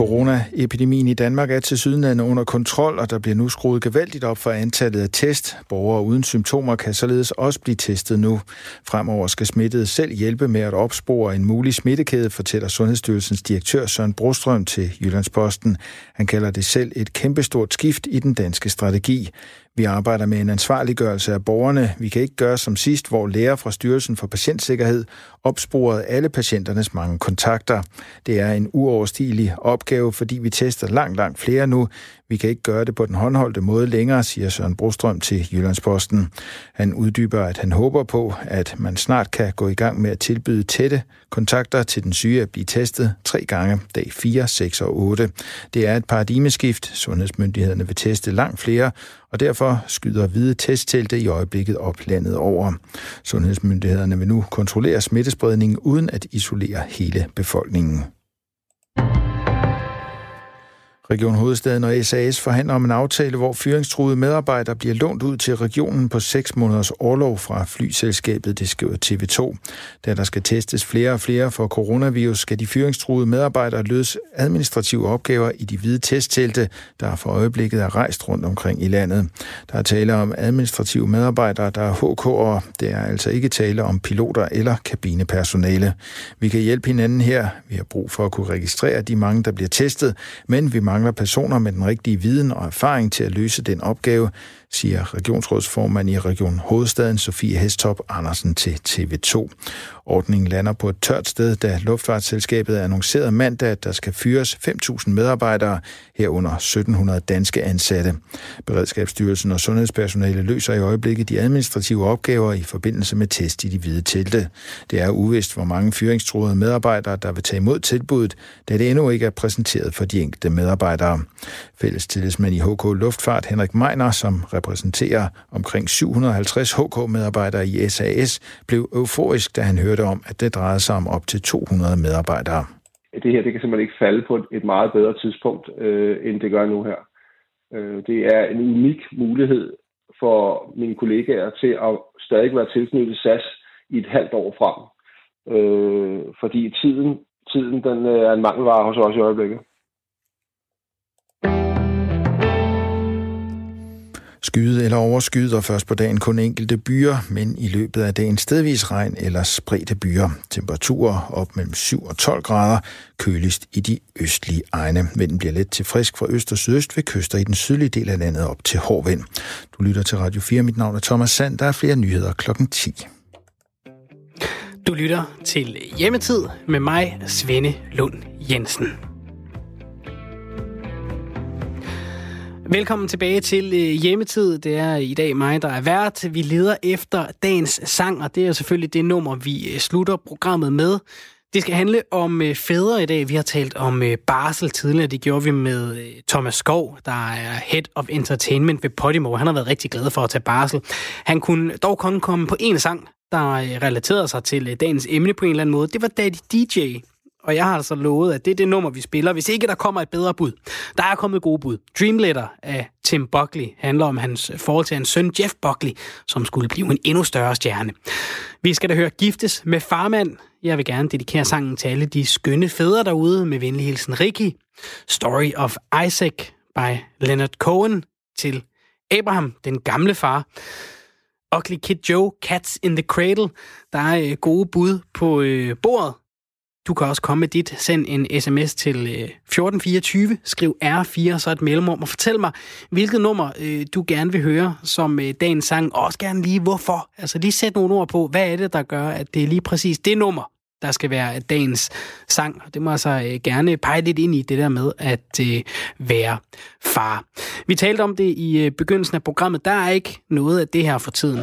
Coronaepidemien i Danmark er til sydenlande under kontrol, og der bliver nu skruet gevaldigt op for antallet af test. Borgere uden symptomer kan således også blive testet nu. Fremover skal smittede selv hjælpe med at opspore en mulig smittekæde, fortæller Sundhedsstyrelsens direktør Søren Brostrøm til Jyllandsposten. Han kalder det selv et kæmpestort skift i den danske strategi. Vi arbejder med en ansvarliggørelse af borgerne. Vi kan ikke gøre som sidst, hvor læger fra Styrelsen for Patientsikkerhed opsporet alle patienternes mange kontakter. Det er en uoverstigelig opgave, fordi vi tester langt, langt flere nu. Vi kan ikke gøre det på den håndholdte måde længere, siger Søren Brostrøm til Jyllandsposten. Han uddyber, at han håber på, at man snart kan gå i gang med at tilbyde tætte kontakter til den syge at blive testet tre gange, dag 4, 6 og 8. Det er et paradigmeskift. Sundhedsmyndighederne vil teste langt flere, og derfor skyder hvide testtelte i øjeblikket op landet over. Sundhedsmyndighederne vil nu kontrollere smittespredningen uden at isolere hele befolkningen. Region Hovedstaden og SAS forhandler om en aftale, hvor fyringstruede medarbejdere bliver lånt ud til regionen på 6 måneders årlov fra flyselskabet, det skriver TV2. Da der skal testes flere og flere for coronavirus, skal de fyringstruede medarbejdere løse administrative opgaver i de hvide testtelte, der for øjeblikket er rejst rundt omkring i landet. Der er tale om administrative medarbejdere, der er HK'er. Det er altså ikke tale om piloter eller kabinepersonale. Vi kan hjælpe hinanden her. Vi har brug for at kunne registrere de mange, der bliver testet, men vi mangler mangler personer med den rigtige viden og erfaring til at løse den opgave, siger regionsrådsformand i Region Hovedstaden, Sofie Hestop Andersen til TV2. Ordningen lander på et tørt sted, da Luftfartsselskabet annoncerede mandag, at der skal fyres 5.000 medarbejdere, herunder 1.700 danske ansatte. Beredskabsstyrelsen og sundhedspersonale løser i øjeblikket de administrative opgaver i forbindelse med test i de hvide telte. Det er uvist, hvor mange fyringstroede medarbejdere, der vil tage imod tilbuddet, da det endnu ikke er præsenteret for de enkelte medarbejdere. Fælles tillidsmand i HK Luftfart, Henrik Meiner, som repræsenterer omkring 750 HK-medarbejdere i SAS, blev euforisk, da han hørte om, at det drejede sig om op til 200 medarbejdere. Det her det kan simpelthen ikke falde på et meget bedre tidspunkt, øh, end det gør nu her. Øh, det er en unik mulighed for mine kollegaer til at stadig være tilknyttet SAS i et halvt år frem. Øh, fordi tiden, tiden den øh, er en mangelvare hos os i øjeblikket. Skyde eller overskyet, og først på dagen kun enkelte byer, men i løbet af dagen stedvis regn eller spredte byer. Temperaturer op mellem 7 og 12 grader, køligst i de østlige egne. Vinden bliver let til frisk fra øst og sydøst ved kyster i den sydlige del af landet op til hård vind. Du lytter til Radio 4. Mit navn er Thomas Sand. Der er flere nyheder klokken 10. Du lytter til Hjemmetid med mig, Svende Lund Jensen. Velkommen tilbage til øh, hjemmetid. Det er i dag mig, der er vært. Vi leder efter dagens sang, og det er selvfølgelig det nummer, vi øh, slutter programmet med. Det skal handle om øh, fædre i dag. Vi har talt om barsel tidligere. Det gjorde vi med Thomas Skov, der er Head of Entertainment ved Podimo. Han har været rigtig glad for at tage barsel. Han kunne dog kun komme på en sang, der relaterede sig til dagens emne på en eller anden måde. Det var Daddy DJ og jeg har altså lovet, at det er det nummer, vi spiller, hvis ikke der kommer et bedre bud. Der er kommet gode bud. Dream Letter af Tim Buckley handler om hans forhold til hans søn Jeff Buckley, som skulle blive en endnu større stjerne. Vi skal da høre Giftes med farmand. Jeg vil gerne dedikere sangen til alle de skønne fædre derude med venlig hilsen Ricky. Story of Isaac by Leonard Cohen til Abraham, den gamle far. Ugly Kid Joe, Cats in the Cradle. Der er øh, gode bud på øh, bordet. Du kan også komme med dit. Send en sms til øh, 1424. Skriv R4, så et mellemrum, og fortæl mig, hvilket nummer øh, du gerne vil høre som øh, dagens sang. Og også gerne lige, hvorfor. Altså lige sæt nogle ord på, hvad er det, der gør, at det er lige præcis det nummer, der skal være dagens sang. Det må altså øh, gerne pege lidt ind i det der med at øh, være far. Vi talte om det i øh, begyndelsen af programmet. Der er ikke noget af det her for tiden.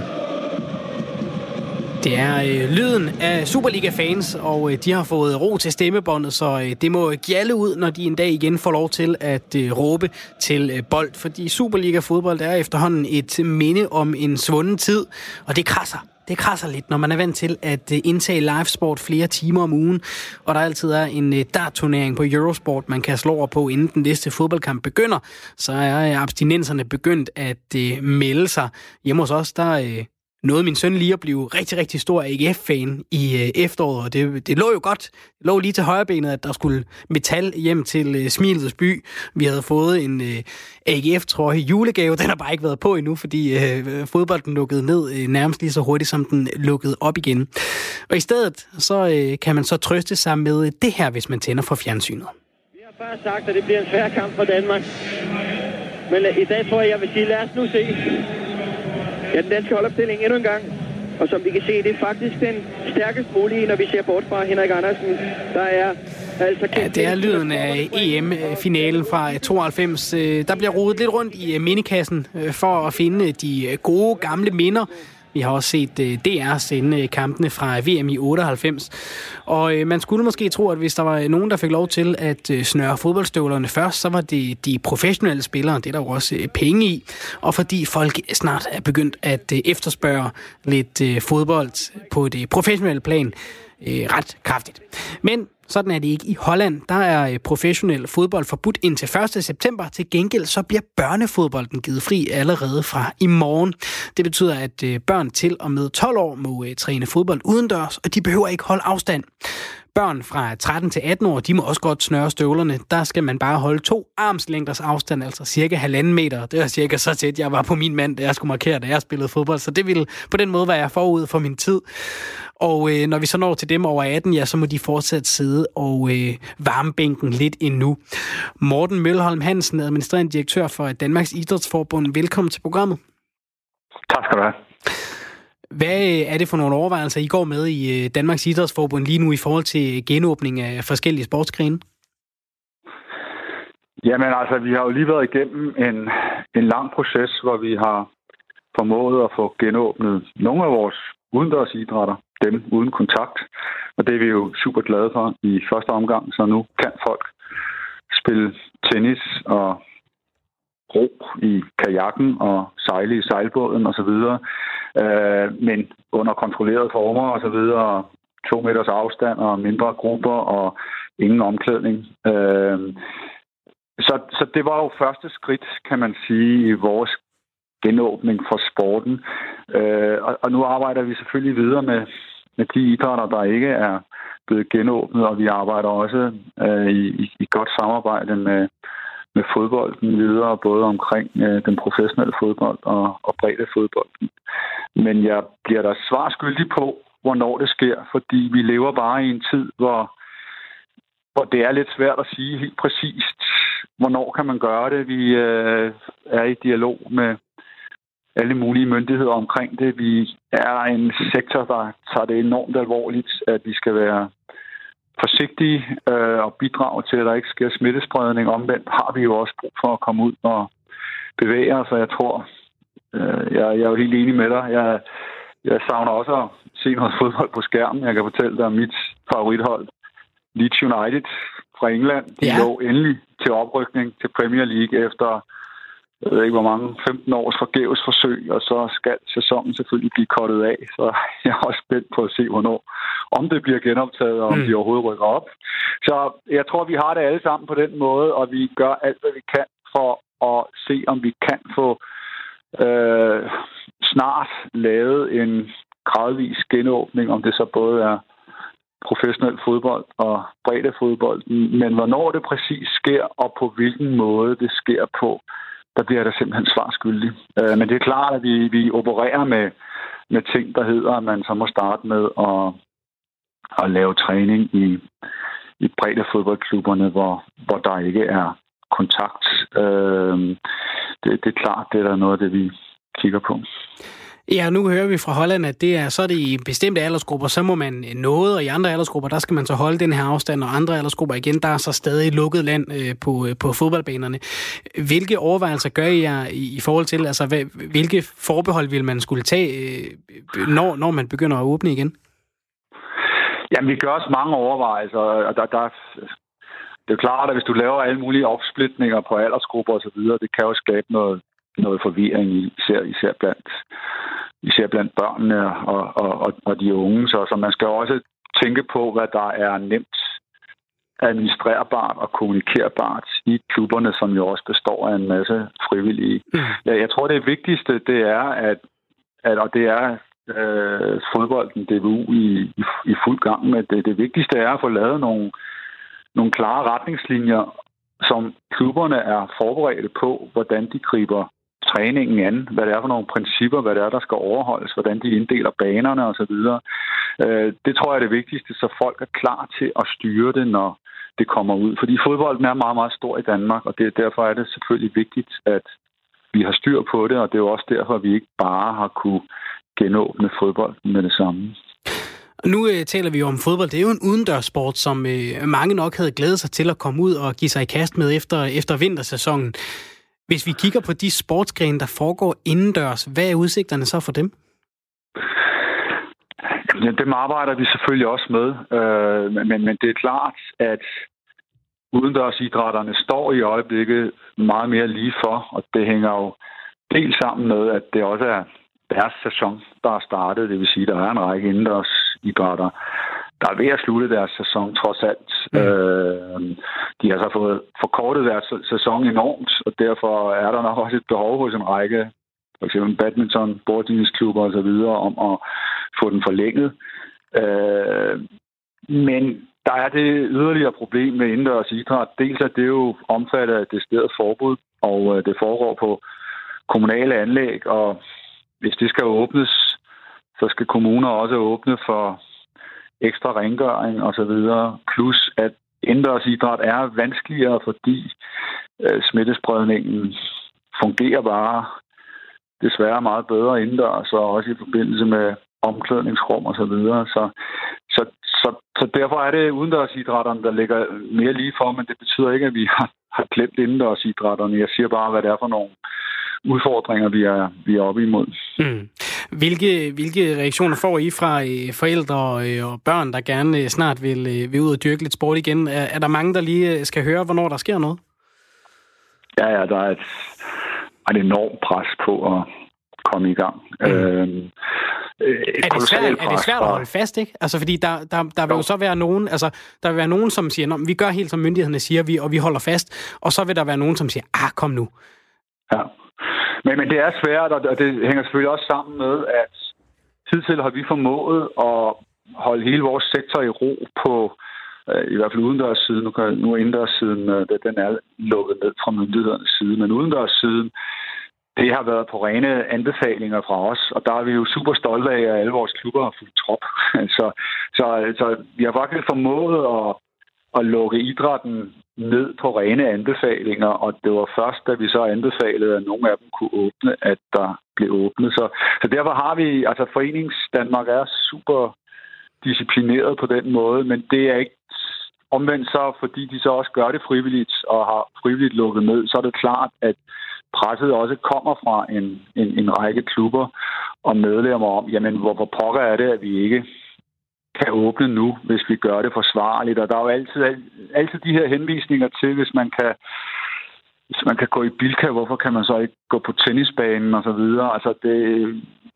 Det er øh, lyden af Superliga-fans, og øh, de har fået ro til stemmebåndet, så øh, det må gjalle ud, når de en dag igen får lov til at øh, råbe til øh, bold. Fordi Superliga-fodbold er efterhånden et minde om en svunden tid, og det krasser det krasser lidt, når man er vant til at øh, indtage livesport flere timer om ugen, og der altid er en øh, dartturnering på Eurosport, man kan slå over på, inden den næste fodboldkamp begynder, så er øh, abstinenserne begyndt at melde sig. Hjemme hos os, der nåede min søn lige at blive rigtig, rigtig stor AGF-fan i øh, efteråret, og det, det lå jo godt. Det lå lige til højrebenet, at der skulle metal hjem til øh, Smilets by. Vi havde fået en øh, AGF-trøje julegave. Den har bare ikke været på endnu, fordi øh, fodbolden lukkede ned øh, nærmest lige så hurtigt, som den lukkede op igen. Og i stedet, så øh, kan man så trøste sig med det her, hvis man tænder for fjernsynet. Vi har bare sagt, at det bliver en svær kamp for Danmark. Men øh, i dag tror jeg, jeg vil sige, lad os nu se. Ja, den danske holdopstilling endnu en gang. Og som vi kan se, det er faktisk den stærkest mulige, når vi ser bort fra Henrik Andersen. Der er Altså, ja, det er lyden af EM-finalen fra eh, 92. Eh, der bliver rodet lidt rundt i minikassen mindekassen for at finde de gode gamle minder vi har også set øh, DR sende øh, kampene fra øh, VM i 98. Og øh, man skulle måske tro, at hvis der var øh, nogen, der fik lov til at øh, snøre fodboldstøvlerne først, så var det de professionelle spillere. Det er der jo også øh, penge i. Og fordi folk snart er begyndt at øh, efterspørge lidt øh, fodbold på det professionelle plan, øh, ret kraftigt. Men sådan er det ikke i Holland. Der er øh, professionel fodbold forbudt indtil 1. september. Til gengæld så bliver børnefodbolden givet fri allerede fra i morgen. Det betyder, at øh, børn til og med 12 år må øh, træne fodbold udendørs, og de behøver ikke holde afstand. Børn fra 13 til 18 år, de må også godt snøre støvlerne. Der skal man bare holde to armslængders afstand, altså cirka halvanden meter. Det er cirka så tæt, jeg var på min mand, da jeg skulle markere, da jeg spillede fodbold. Så det ville på den måde være forud for min tid. Og øh, når vi så når til dem over 18, ja, så må de fortsat sidde og øh, varme bænken lidt endnu. Morten Mølholm Hansen, administrerende direktør for Danmarks Idrætsforbund. Velkommen til programmet. Tak skal du have. Hvad øh, er det for nogle overvejelser, I går med i øh, Danmarks Idrætsforbund lige nu i forhold til genåbning af forskellige sportsgrene? Jamen altså, vi har jo lige været igennem en, en lang proces, hvor vi har formået at få genåbnet nogle af vores udendørs idrætter, dem uden kontakt. Og det er vi jo super glade for i første omgang, så nu kan folk spille tennis og ro i kajakken og sejle i sejlbåden osv., øh, men under kontrollerede former osv., to meters afstand og mindre grupper og ingen omklædning. Øh, så, så det var jo første skridt, kan man sige, i vores genåbning for sporten. Øh, og, og nu arbejder vi selvfølgelig videre med, med de idrætter, der ikke er blevet genåbnet, og vi arbejder også øh, i, i godt samarbejde med, med fodbolden videre, både omkring øh, den professionelle fodbold og, og bredde fodbolden. Men jeg bliver der svar skyldig på, hvornår det sker, fordi vi lever bare i en tid, hvor, hvor det er lidt svært at sige helt præcist, hvornår kan man gøre det. Vi øh, er i dialog med, alle mulige myndigheder omkring det. Vi er en sektor, der tager det enormt alvorligt, at vi skal være forsigtige øh, og bidrage til, at der ikke sker smittespredning. Omvendt har vi jo også brug for at komme ud og bevæge os, og jeg tror, øh, jeg, jeg er jo helt enig med dig. Jeg, jeg savner også at se noget fodbold på skærmen. Jeg kan fortælle dig om mit favorithold, Leeds United fra England. De ja. lå endelig til oprykning til Premier League efter jeg ved ikke hvor mange, 15 års forgæves forsøg, og så skal sæsonen selvfølgelig blive kottet af. Så jeg er også spændt på at se, hvornår, om det bliver genoptaget, og om mm. de overhovedet rykker op. Så jeg tror, vi har det alle sammen på den måde, og vi gør alt, hvad vi kan for at se, om vi kan få øh, snart lavet en gradvis genåbning, om det så både er professionel fodbold og bredde fodbold. Men hvornår det præcis sker, og på hvilken måde det sker på, der bliver der simpelthen svar skyldig. Øh, men det er klart, at vi, vi opererer med, med ting, der hedder, at man så må starte med at, at lave træning i, i bredde fodboldklubberne, hvor, hvor der ikke er kontakt. Øh, det, det er klart, det er der noget af det, vi kigger på. Ja, nu hører vi fra Holland, at det er, så er det i bestemte aldersgrupper, så må man noget, og i andre aldersgrupper, der skal man så holde den her afstand, og andre aldersgrupper igen, der er så stadig lukket land øh, på, øh, på fodboldbanerne. Hvilke overvejelser gør I i, i forhold til, altså hvilke forbehold vil man skulle tage, øh, når, når man begynder at åbne igen? Jamen, vi gør os mange overvejelser, og der, der, det er klart, at hvis du laver alle mulige opsplitninger på aldersgrupper osv., det kan jo skabe noget, noget forvirring, især, især blandt især blandt børnene og, og, og, og de unge. Så, så man skal også tænke på, hvad der er nemt administrerbart og kommunikerbart i klubberne, som jo også består af en masse frivillige. Mm. Ja, jeg tror, det vigtigste, det er, at, at og det er øh, fodbolden DVU i, i, i fuld gang med det. Det vigtigste er at få lavet nogle, nogle klare retningslinjer, som klubberne er forberedte på, hvordan de griber træningen an, hvad det er for nogle principper, hvad det er, der skal overholdes, hvordan de inddeler banerne osv. Øh, det tror jeg er det vigtigste, så folk er klar til at styre det, når det kommer ud. Fordi fodbolden er meget, meget stor i Danmark, og det, derfor er det selvfølgelig vigtigt, at vi har styr på det, og det er jo også derfor, at vi ikke bare har kunne genåbne fodbold med det samme. Nu øh, taler vi jo om fodbold. Det er jo en udendørssport, som øh, mange nok havde glædet sig til at komme ud og give sig i kast med efter, efter vintersæsonen. Hvis vi kigger på de sportsgrene, der foregår indendørs, hvad er udsigterne så for dem? Ja, dem arbejder vi selvfølgelig også med, øh, men, men det er klart, at udendørsidrætterne står i øjeblikket meget mere lige for, og det hænger jo helt sammen med, at det også er deres sæson, der er startet. Det vil sige, at der er en række indendørsidrætter, der er ved at slutte deres sæson trods alt. Mm. Øh, de har så fået forkortet deres sæson enormt, og derfor er der nok også et behov hos en række, for eksempel badminton, bordtennisklubber osv., om at få den forlænget. Øh, men der er det yderligere problem med indendørs idræt. Dels er det jo omfattet af det stedet forbud, og øh, det foregår på kommunale anlæg, og hvis det skal åbnes, så skal kommuner også åbne for ekstra rengøring osv. Plus at indendørsidræt er vanskeligere, fordi øh, smittespredningen fungerer bare desværre meget bedre indendørs, og også i forbindelse med omklædningsrum og så videre. Så, så, så, så derfor er det udendørsidrætterne, der ligger mere lige for, men det betyder ikke, at vi har, har glemt indendørsidrætterne. Jeg siger bare, hvad det er for nogle udfordringer, vi er, vi er oppe imod. Mm. Hvilke, hvilke reaktioner får I fra øh, forældre øh, og børn, der gerne øh, snart vil, vil ud og dyrke lidt sport igen? Er, er der mange, der lige skal høre, hvornår der sker noget? Ja, ja, der er et, et enormt pres på at komme i gang. Mm. Øhm, er, det svært, er det svært at holde fast, ikke? Altså, fordi der, der, der vil jo så være nogen, altså, der vil være nogen, som siger, vi gør helt som myndighederne siger, vi, og vi holder fast, og så vil der være nogen, som siger, ah, kom nu. Ja. Men, men det er svært, og det hænger selvfølgelig også sammen med, at tidtil har vi formået at holde hele vores sektor i ro på øh, i hvert fald udendørssiden. Nu, kan, nu er indendørssiden, øh, den er lukket ned fra myndighedernes side, men udendørssiden, det har været på rene anbefalinger fra os, og der er vi jo super stolte af, at alle vores klubber har fulgt trop. så, så, så vi har faktisk formået at, at lukke idrætten ned på rene anbefalinger, og det var først, da vi så anbefalede, at nogle af dem kunne åbne, at der blev åbnet. Så, så derfor har vi, altså Forenings Danmark er super disciplineret på den måde, men det er ikke omvendt så, fordi de så også gør det frivilligt og har frivilligt lukket ned, så er det klart, at presset også kommer fra en, en, en række klubber og medlemmer om, jamen hvorfor pokker er det, at vi ikke kan åbne nu, hvis vi gør det forsvarligt. Og der er jo altid, altid de her henvisninger til, hvis man kan hvis man kan gå i Bilka, hvorfor kan man så ikke gå på tennisbanen og så videre? Altså, det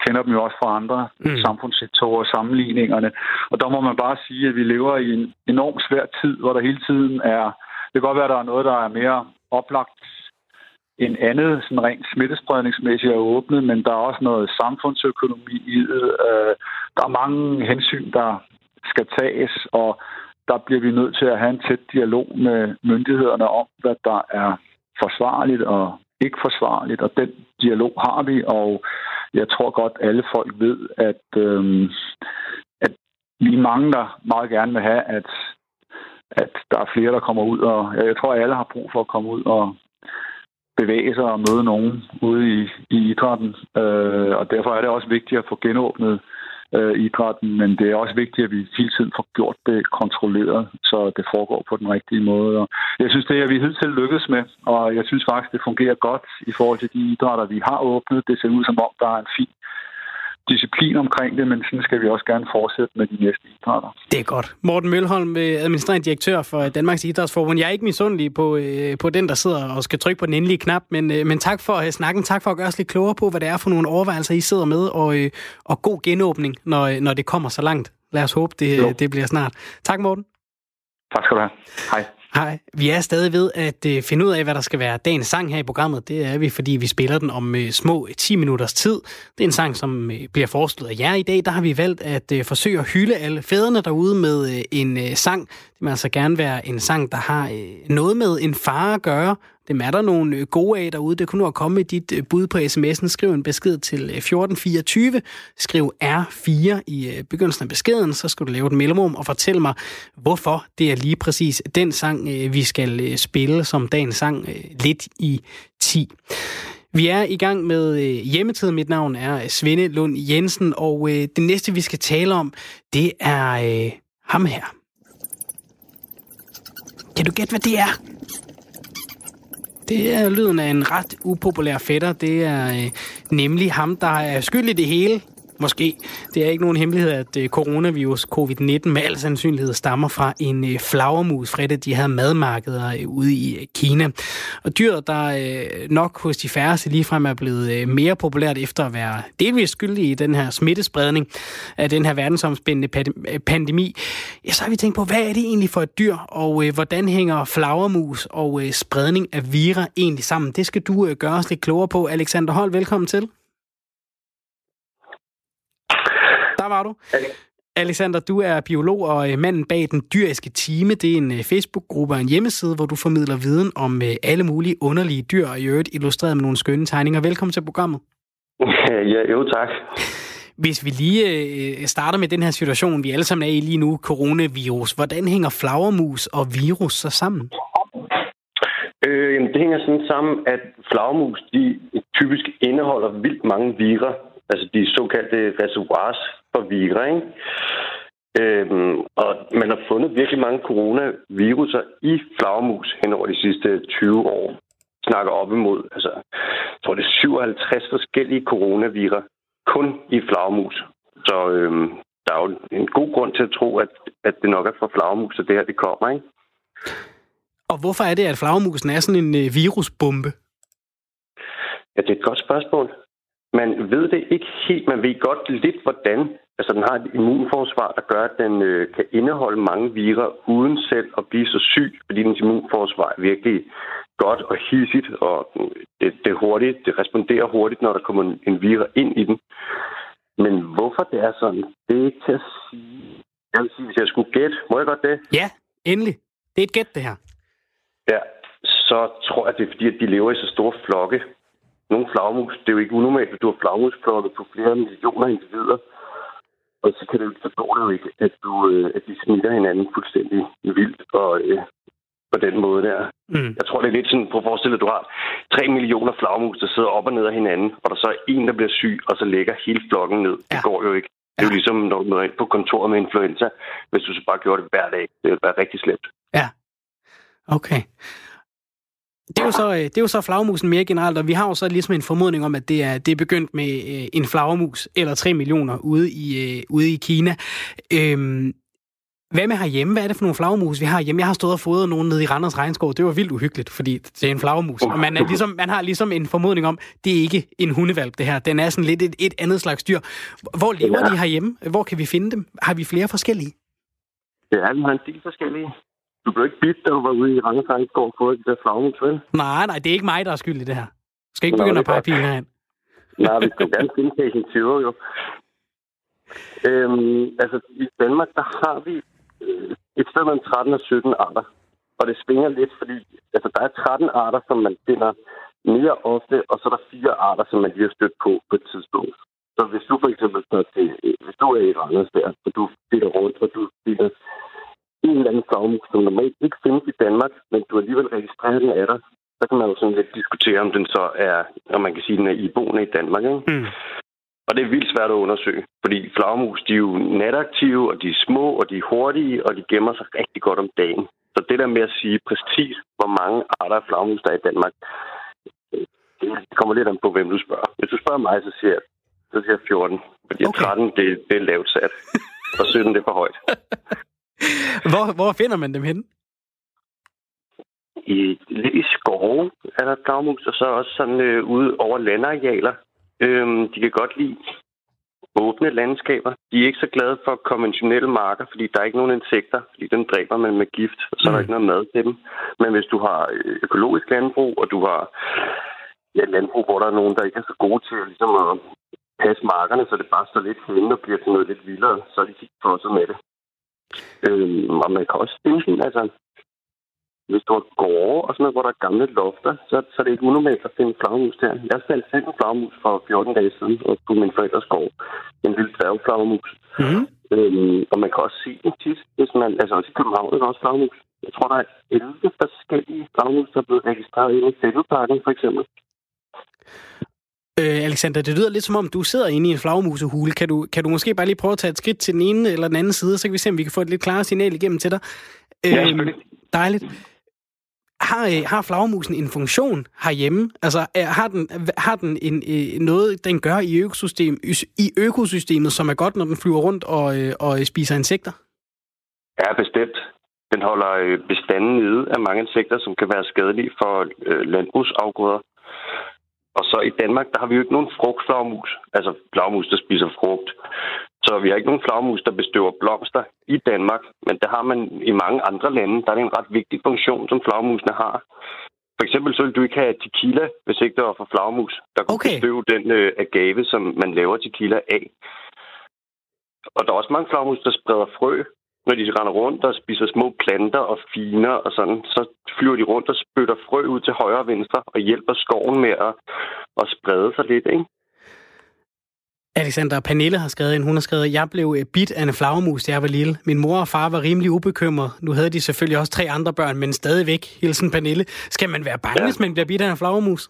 kender dem jo også fra andre mm. samfundssektorer, sammenligningerne. Og der må man bare sige, at vi lever i en enormt svær tid, hvor der hele tiden er... Det kan godt være, at der er noget, der er mere oplagt end andet, sådan rent smittespredningsmæssigt er åbnet, men der er også noget samfundsøkonomi i det. Øh, der er mange hensyn, der skal tages, og der bliver vi nødt til at have en tæt dialog med myndighederne om, hvad der er forsvarligt og ikke forsvarligt, og den dialog har vi, og jeg tror godt, alle folk ved, at, øhm, at vi er mange, der meget gerne vil have, at, at der er flere, der kommer ud, og jeg tror, at alle har brug for at komme ud og bevæge sig og møde nogen ude i, i idrætten, øh, og derfor er det også vigtigt at få genåbnet øh, idrætten, men det er også vigtigt, at vi hele tiden får gjort det kontrolleret, så det foregår på den rigtige måde. Og jeg synes, det er vi hidtil lykkes med, og jeg synes faktisk, det fungerer godt i forhold til de idrætter, vi har åbnet. Det ser ud som om, der er en fin disciplin omkring det, men sådan skal vi også gerne fortsætte med de næste idrætter. Det er godt. Morten Mølholm, øh, administrerende direktør for Danmarks Idrætsforbund. Jeg er ikke misundelig på, øh, på den, der sidder og skal trykke på den endelige knap, men, øh, men tak for snakken. Tak for at gøre os lidt klogere på, hvad det er for nogle overvejelser, I sidder med, og, og god genåbning, når, når det kommer så langt. Lad os håbe, det, det bliver snart. Tak, Morten. Tak skal du have. Hej. Hej. Vi er stadig ved at øh, finde ud af, hvad der skal være dagens sang her i programmet. Det er vi, fordi vi spiller den om øh, små øh, 10 minutters tid. Det er en sang, som øh, bliver foreslået af jer i dag. Der har vi valgt at øh, forsøge at hylde alle fædrene derude med øh, en sang. Det må altså gerne være en sang, der har noget med en far at gøre. Dem er der nogle øh, gode af derude. Det kunne nu komme med dit øh, bud på sms'en. Skriv en besked til øh, 1424. Skriv R4 i begyndelsen af beskeden. Så skal du lave et mellemrum og fortælle mig, hvorfor det er lige præcis den sang, vi skal spille som dagens sang lidt i 10. Vi er i gang med hjemmetid. Mit navn er Svende Lund Jensen, og det næste, vi skal tale om, det er ham her. Kan du gætte, hvad det er? Det er lyden af en ret upopulær fætter. Det er øh, nemlig ham, der er skyld i det hele. Måske. Det er ikke nogen hemmelighed, at øh, coronavirus covid-19 med al sandsynlighed stammer fra en øh, flagermus fra et af de her madmarkeder øh, ude i Kina. Og dyret, der nok hos de færreste ligefrem er blevet mere populært efter at være delvis skyldig i den her smittespredning af den her verdensomspændende pandemi, ja, så har vi tænkt på, hvad er det egentlig for et dyr, og hvordan hænger flagermus og spredning af vira egentlig sammen? Det skal du gøre os lidt klogere på. Alexander Hold, velkommen til. Der var du. Alexander, du er biolog og øh, manden bag den dyriske time. Det er en øh, Facebook-gruppe og en hjemmeside, hvor du formidler viden om øh, alle mulige underlige dyr, og i øvrigt illustreret med nogle skønne tegninger. Velkommen til programmet. Ja, jo tak. Hvis vi lige starter med den her situation, vi alle sammen er i lige nu, coronavirus. Hvordan hænger flagermus og virus så sammen? Øh, det hænger sådan sammen, at flagermus de typisk indeholder vildt mange virer, altså de såkaldte reservoirs for vira. Ikke? Øhm, og man har fundet virkelig mange coronaviruser i flagermus hen over de sidste 20 år. Snakker op imod, altså, jeg tror det er 57 forskellige coronavirer kun i flagermus. Så øhm, der er jo en god grund til at tro, at, at det nok er fra flagermus, at det her det kommer, ikke? Og hvorfor er det, at flagermusen er sådan en øh, virusbombe? Ja, det er et godt spørgsmål. Man ved det ikke helt. Man ved godt lidt, hvordan. Altså, den har et immunforsvar, der gør, at den øh, kan indeholde mange virer uden selv at blive så syg, fordi dens immunforsvar er virkelig godt og hissigt, og det, det, er hurtigt, det responderer hurtigt, når der kommer en, en vira ind i den. Men hvorfor det er sådan, det er ikke til at sige. Jeg vil sige, hvis jeg skulle gætte, må jeg godt det? Ja, endelig. Det er et gæt, det her. Ja, så tror jeg, det er fordi, at de lever i så store flokke, nogle flagmus. Det er jo ikke unormalt, at du har flagmusflokke på flere millioner individer. Og så kan det, forstå det jo ikke, at, du, øh, at de smitter hinanden fuldstændig vildt og øh, på den måde der. Mm. Jeg tror, det er lidt sådan, på at forestille, at du har 3 millioner flagmus, der sidder op og ned af hinanden, og der så er en, der bliver syg, og så lægger hele flokken ned. Ja. Det går jo ikke. Det er jo ligesom, når du møder ind på kontoret med influenza, hvis du så bare gjorde det hver dag. Det ville være rigtig slemt. Ja. Okay. Det er, jo så, det er jo så flagmusen mere generelt, og vi har jo så ligesom en formodning om, at det er, det er begyndt med en flagmus eller 3 millioner ude i, ude i Kina. Øhm, hvad med herhjemme? Hvad er det for nogle flagmus, vi har hjemme? Jeg har stået og fodret nogen nede i Randers Regnskov. Det var vildt uhyggeligt, fordi det er en flagmus. Og man, er ligesom, man har ligesom en formodning om, det er ikke en hundevalp, det her. Den er sådan lidt et, et andet slags dyr. Hvor lever ja. de herhjemme? Hvor kan vi finde dem? Har vi flere forskellige? Ja, vi har en del forskellige. Du blev ikke bidt, da du var ude i Randers og fået det der flagmus, vel? Nej, nej, det er ikke mig, der er skyld i det her. Du skal ikke Nå, begynde at pege pilen herhen. Nej, vi skal gerne finde patient 20, jo. Øhm, altså, i Danmark, der har vi øh, et sted mellem 13 og 17 arter. Og det svinger lidt, fordi altså, der er 13 arter, som man finder mere ofte, og så er der fire arter, som man lige har stødt på på et tidspunkt. Så hvis du for eksempel står til, hvis du er i Randers der, og du finder rundt, og du finder en eller anden flagmus, som normalt ikke findes i Danmark, men du alligevel registrerer den af dig, så kan man jo sådan lidt diskutere, om den så er, om man kan sige, den er iboende i Danmark. Ikke? Mm. Og det er vildt svært at undersøge, fordi flagmus, de er jo nataktive, og de er små, og de er hurtige, og de gemmer sig rigtig godt om dagen. Så det der med at sige præcis, hvor mange arter af flagmus, der er i Danmark, det kommer lidt an på, hvem du spørger. Hvis du spørger mig, så siger jeg, så siger jeg 14. Fordi okay. 13, det, det er lavt sat. Og 17, det er for højt. hvor, hvor finder man dem henne? I, lidt i skove er der flagmus, og så også sådan øh, ude over landarealer. Øhm, de kan godt lide åbne landskaber. De er ikke så glade for konventionelle marker, fordi der er ikke nogen insekter, fordi den dræber man med gift, og så er der mm. ikke noget mad til dem. Men hvis du har øh, økologisk landbrug, og du har ja, landbrug, hvor der er nogen, der ikke er så gode til ligesom at passe markerne, så det bare står lidt henne og bliver til noget lidt vildere, så er de helt tosset med det. Øhm, og man kan også finde sådan, altså, hvis du har gårde og sådan noget, hvor der er gamle lofter, så, så er det ikke unormalt at finde flagmus der. Jeg fandt selv en flagmus for 14 dage siden på min forældres gård. En lille dværgflagmus. Mm-hmm. Øhm, og man kan også se den tit, hvis man, altså også i København er der også flagmus. Jeg tror, der er 11 forskellige flagmus, der er blevet registreret i Fældeparken, for eksempel. Øh, Alexander, det lyder lidt som om, du sidder inde i en flagmusehule. Kan du, kan du måske bare lige prøve at tage et skridt til den ene eller den anden side, så kan vi se, om vi kan få et lidt klarere signal igennem til dig. Ja, øh, dejligt har, øh, har flagmusen en funktion herhjemme? Altså, er, har den, har den en, øh, noget, den gør i, økosystem, i økosystemet, som er godt, når den flyver rundt og, øh, og spiser insekter? Ja, bestemt. Den holder bestanden nede af mange insekter, som kan være skadelige for landbrugsafgrøder. Og så i Danmark, der har vi jo ikke nogen frugtflagmus, altså flagmus, der spiser frugt. Så vi har ikke nogen flagmus, der bestøver blomster i Danmark, men det har man i mange andre lande. Der er det en ret vigtig funktion, som flagmusene har. For eksempel så vil du ikke have tequila, hvis ikke der var for flagmus, der kunne okay. bestøve den øh, agave, som man laver tequila af. Og der er også mange flagmus, der spreder frø, når de render rundt og spiser små planter og finer og sådan, så flyver de rundt og spytter frø ud til højre og venstre og hjælper skoven med at, at sprede sig lidt, ikke? Alexander Pernille har skrevet en, hun har skrevet, jeg blev bit af en flagermus, da jeg var lille. Min mor og far var rimelig ubekymret. Nu havde de selvfølgelig også tre andre børn, men stadigvæk, hilsen Pernille. Skal man være bange, ja. hvis man bliver bit af en flagermus?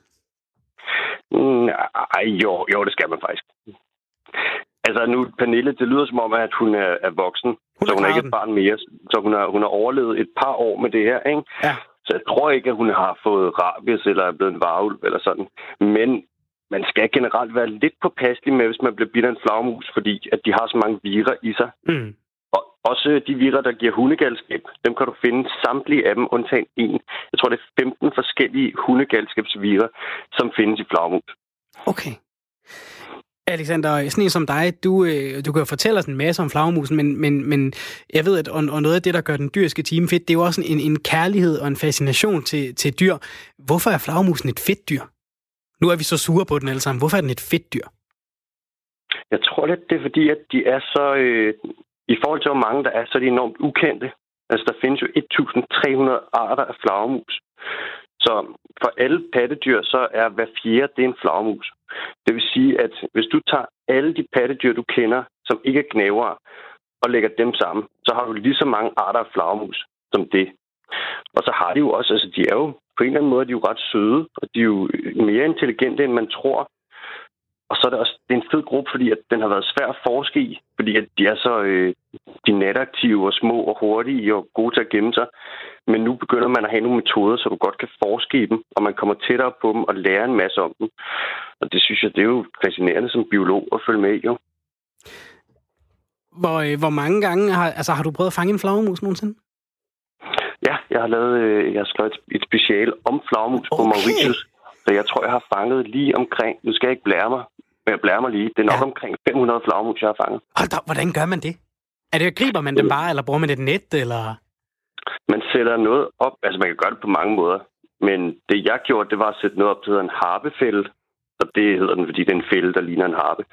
Nej, jo, jo, det skal man faktisk. Altså nu, Pernille, det lyder som om, at hun er, er voksen, hun så hun er ikke et barn mere. Så hun har, hun har overlevet et par år med det her, ikke? Ja. Så jeg tror ikke, at hun har fået rabies eller er blevet en varulv eller sådan. Men man skal generelt være lidt påpasselig med, hvis man bliver bidt af en flagmus, fordi at de har så mange virer i sig. Mm. Og også de virer, der giver hundegalskab, dem kan du finde samtlige af dem, undtagen en. Jeg tror, det er 15 forskellige hundegalskabsvirer, som findes i flagmus. Okay. Alexander, sådan en som dig, du, øh, du kan jo fortælle os en masse om flagmusen, men, men, men jeg ved, at og, og noget af det, der gør den dyriske time fedt, det er jo også en, en kærlighed og en fascination til, til dyr. Hvorfor er flagmusen et fedt dyr? Nu er vi så sure på den alle sammen. Hvorfor er den et fedt dyr? Jeg tror lidt, det er fordi, at de er så... Øh, I forhold til, hvor mange der er, så er de enormt ukendte. Altså, der findes jo 1.300 arter af flagermus. Så for alle pattedyr, så er hver fjerde, det er en flagermus. Det vil sige, at hvis du tager alle de pattedyr, du kender, som ikke er knævere, og lægger dem sammen, så har du lige så mange arter af flagermus som det. Og så har de jo også, altså de er jo på en eller anden måde, de er jo ret søde, og de er jo mere intelligente, end man tror. Og så er det også det er en fed gruppe, fordi at den har været svær at forske i, fordi at de er så øh, de nataktive og små og hurtige og gode til at gemme sig. Men nu begynder man at have nogle metoder, så du godt kan forske i dem, og man kommer tættere på dem og lære en masse om dem. Og det synes jeg, det er jo fascinerende som biolog at følge med i, jo. Hvor, øh, hvor mange gange har, altså, har du prøvet at fange en flagermus nogensinde? Ja, jeg har lavet øh, jeg har skrevet et, special om flagermus okay. på Mauritius. Så jeg tror, jeg har fanget lige omkring, nu skal jeg ikke blære mig, jeg blærer mig lige, det er nok ja. omkring 500 flagermus, jeg har fanget. Hold da, hvordan gør man det? Er det, griber man dem bare, eller bruger man et net, eller? Man sætter noget op, altså man kan gøre det på mange måder. Men det jeg gjorde, det var at sætte noget op, der hedder en harpefælde. Og det hedder den, fordi det er en fælde, der ligner en harpe.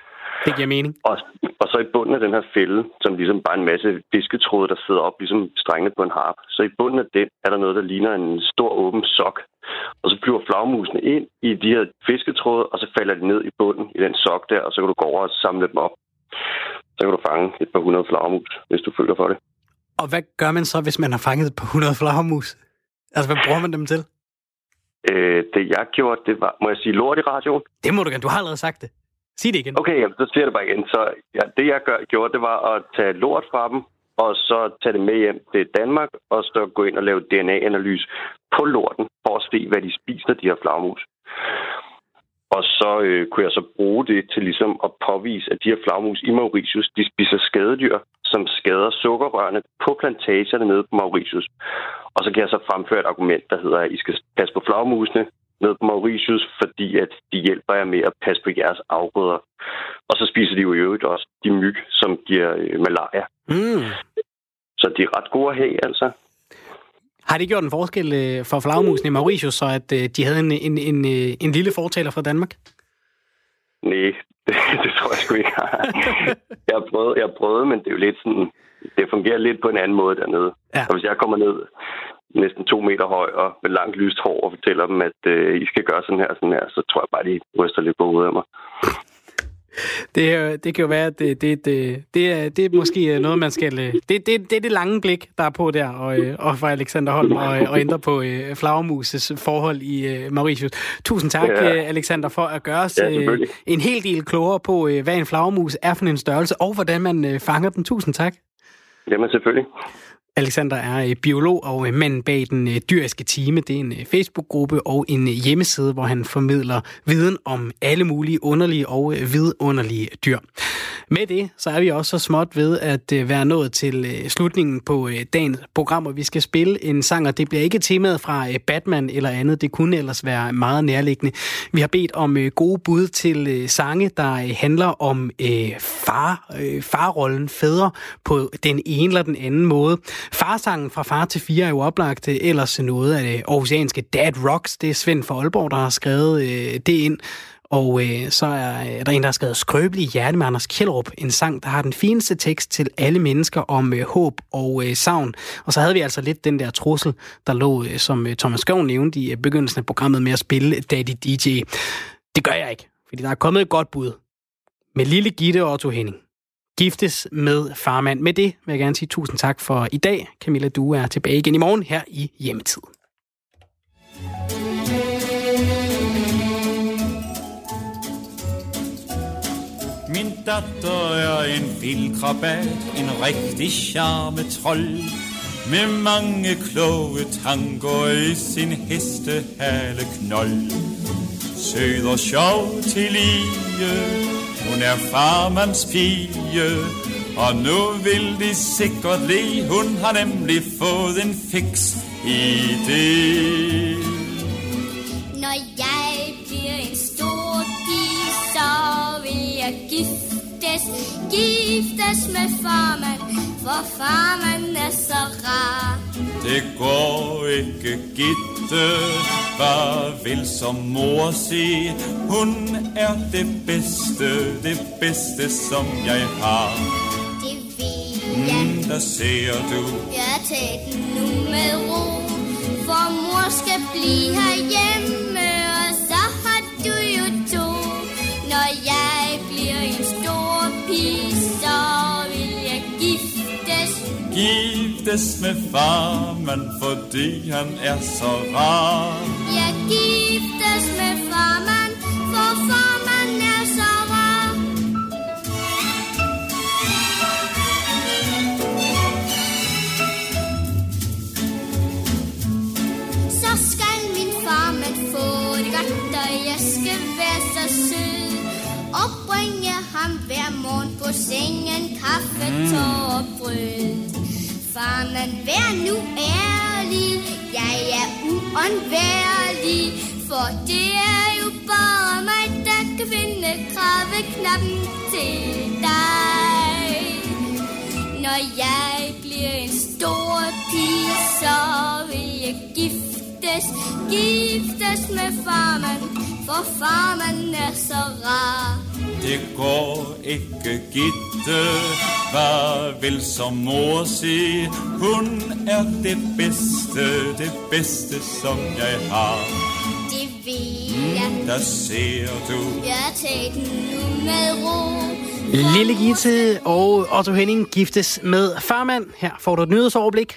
Det giver mening. Og, og så i bunden af den her fælde, som ligesom bare en masse fisketråde, der sidder op, ligesom strenge på en harp. Så i bunden af den er der noget, der ligner en stor åben sok. Og så flyver flagmusene ind i de her fisketråde, og så falder de ned i bunden i den sok der, og så kan du gå over og samle dem op. Så kan du fange et par hundrede flagermus, hvis du følger for det. Og hvad gør man så, hvis man har fanget et par hundrede flagermus? Altså, hvad bruger man dem til? Øh, det jeg gjorde, det var... Må jeg sige lort i radioen? Det må du gerne. Du har allerede sagt det. Sig det igen. Okay, jamen, så siger jeg det bare igen. Så ja, det jeg gør, gjorde, det var at tage lort fra dem, og så tage det med hjem til Danmark, og så gå ind og lave DNA-analyse på lorten, for at se, hvad de spiser, de her flagmus. Og så øh, kunne jeg så bruge det til ligesom at påvise, at de her flagmus i Mauritius, de spiser skadedyr, som skader sukkerrørene på plantagerne nede på Mauritius. Og så kan jeg så fremføre et argument, der hedder, at I skal passe på flagmusene nede på Mauritius, fordi at de hjælper jer med at passe på jeres afgrøder. Og så spiser de jo i øvrigt også de myg, som giver øh, malaria. Mm. Så de er ret gode at have, altså. Har det gjort en forskel øh, for flagmusen i Mauritius, så at øh, de havde en, en, en, en lille fortaler fra Danmark? Nej, det, det tror jeg sgu ikke. jeg, har prøvet, jeg har prøvet, men det er jo lidt sådan... Det fungerer lidt på en anden måde dernede. Ja. Og hvis jeg kommer ned næsten to meter høj og med langt lyst hår og fortæller dem, at øh, I skal gøre sådan her sådan her, så tror jeg bare, de ryster lidt på hovedet af mig. Det, det kan jo være, at det, det, det, det, er, det er måske noget, man skal... Det, det, det er det lange blik, der er på der, og, og for Alexander Holm, og, og ændre på uh, flagermuses forhold i uh, Mauritius. Tusind tak, ja. Alexander, for at gøre os ja, en helt del klogere på, uh, hvad en flagermus er for en størrelse, og hvordan man uh, fanger den. Tusind tak. Jamen, selvfølgelig. Alexander er øh, biolog og øh, mand bag den øh, dyriske time. Det er en Facebook-gruppe og en hjemmeside, hvor han formidler viden om alle mulige underlige og vidunderlige dyr. Med det, så er vi også så småt ved at øh, være nået til øh, slutningen på øh, dagens program, og vi skal spille en sang, og det bliver ikke temaet fra Batman eller andet. Det kunne ellers være meget nærliggende. Vi har bedt om gode bud til sange, der handler om far, farrollen, fædre på den ene eller den anden måde. Farsangen fra far til fire er jo oplagt ellers noget af det aarhusianske Dad Rocks. Det er Svend for Aalborg, der har skrevet det ind. Og øh, så er der en, der har skrevet Skrøbelig hjerte med Anders Kjellrup. En sang, der har den fineste tekst til alle mennesker om øh, håb og øh, savn. Og så havde vi altså lidt den der trussel, der lå, øh, som øh, Thomas Skov nævnte i øh, begyndelsen af programmet med at spille Daddy DJ. Det gør jeg ikke, fordi der er kommet et godt bud. Med Lille Gitte og Otto Henning giftes med farmand. Med det vil jeg gerne sige tusind tak for i dag. Camilla, du er tilbage igen i morgen her i Hjemmetid. Datter er en vildkrabat, en rigtig charmetrol. Med mange kloge tanker i sin hestehale knold. Sød og sjov til lige, hun er farmands pige, og nu vil de sikkert le. Hun har nemlig fået en fix i det. Når jeg bliver en stor pige, så vil jeg giftes, giftes med farmand, for farmand er så rar. Det går ikke, Gitte, hvad vil som mor sige? Hun er det bedste, det bedste, som jeg har. Det ved jeg. Mm, der ser du. Jeg tager den nu med ro, for mor skal blive herhjemme, skændtes med farmen, fordi han er så rar. Jeg giftes med farmen, for farmen er så rar. Så skal min farmen få det godt, og jeg skal være så sød. Og bringe ham hver morgen på sengen kaffe, mm. tår og brød. Farmand, vær nu ærlig, jeg er uundværlig, for det er jo bare mig, der kan finde knappen til dig. Når jeg bliver en stor pige, så vil jeg giftes, giftes med farmand, for farmand er så rar. Det går ikke, Gitte. Hvad vil som mor sige? Hun er det bedste, det bedste, som jeg har. Det ved jeg, Der ser du. jeg tager den nu med ro. Lille Gitte og Otto Henning giftes med farmand. Her får du et nyhedsoverblik.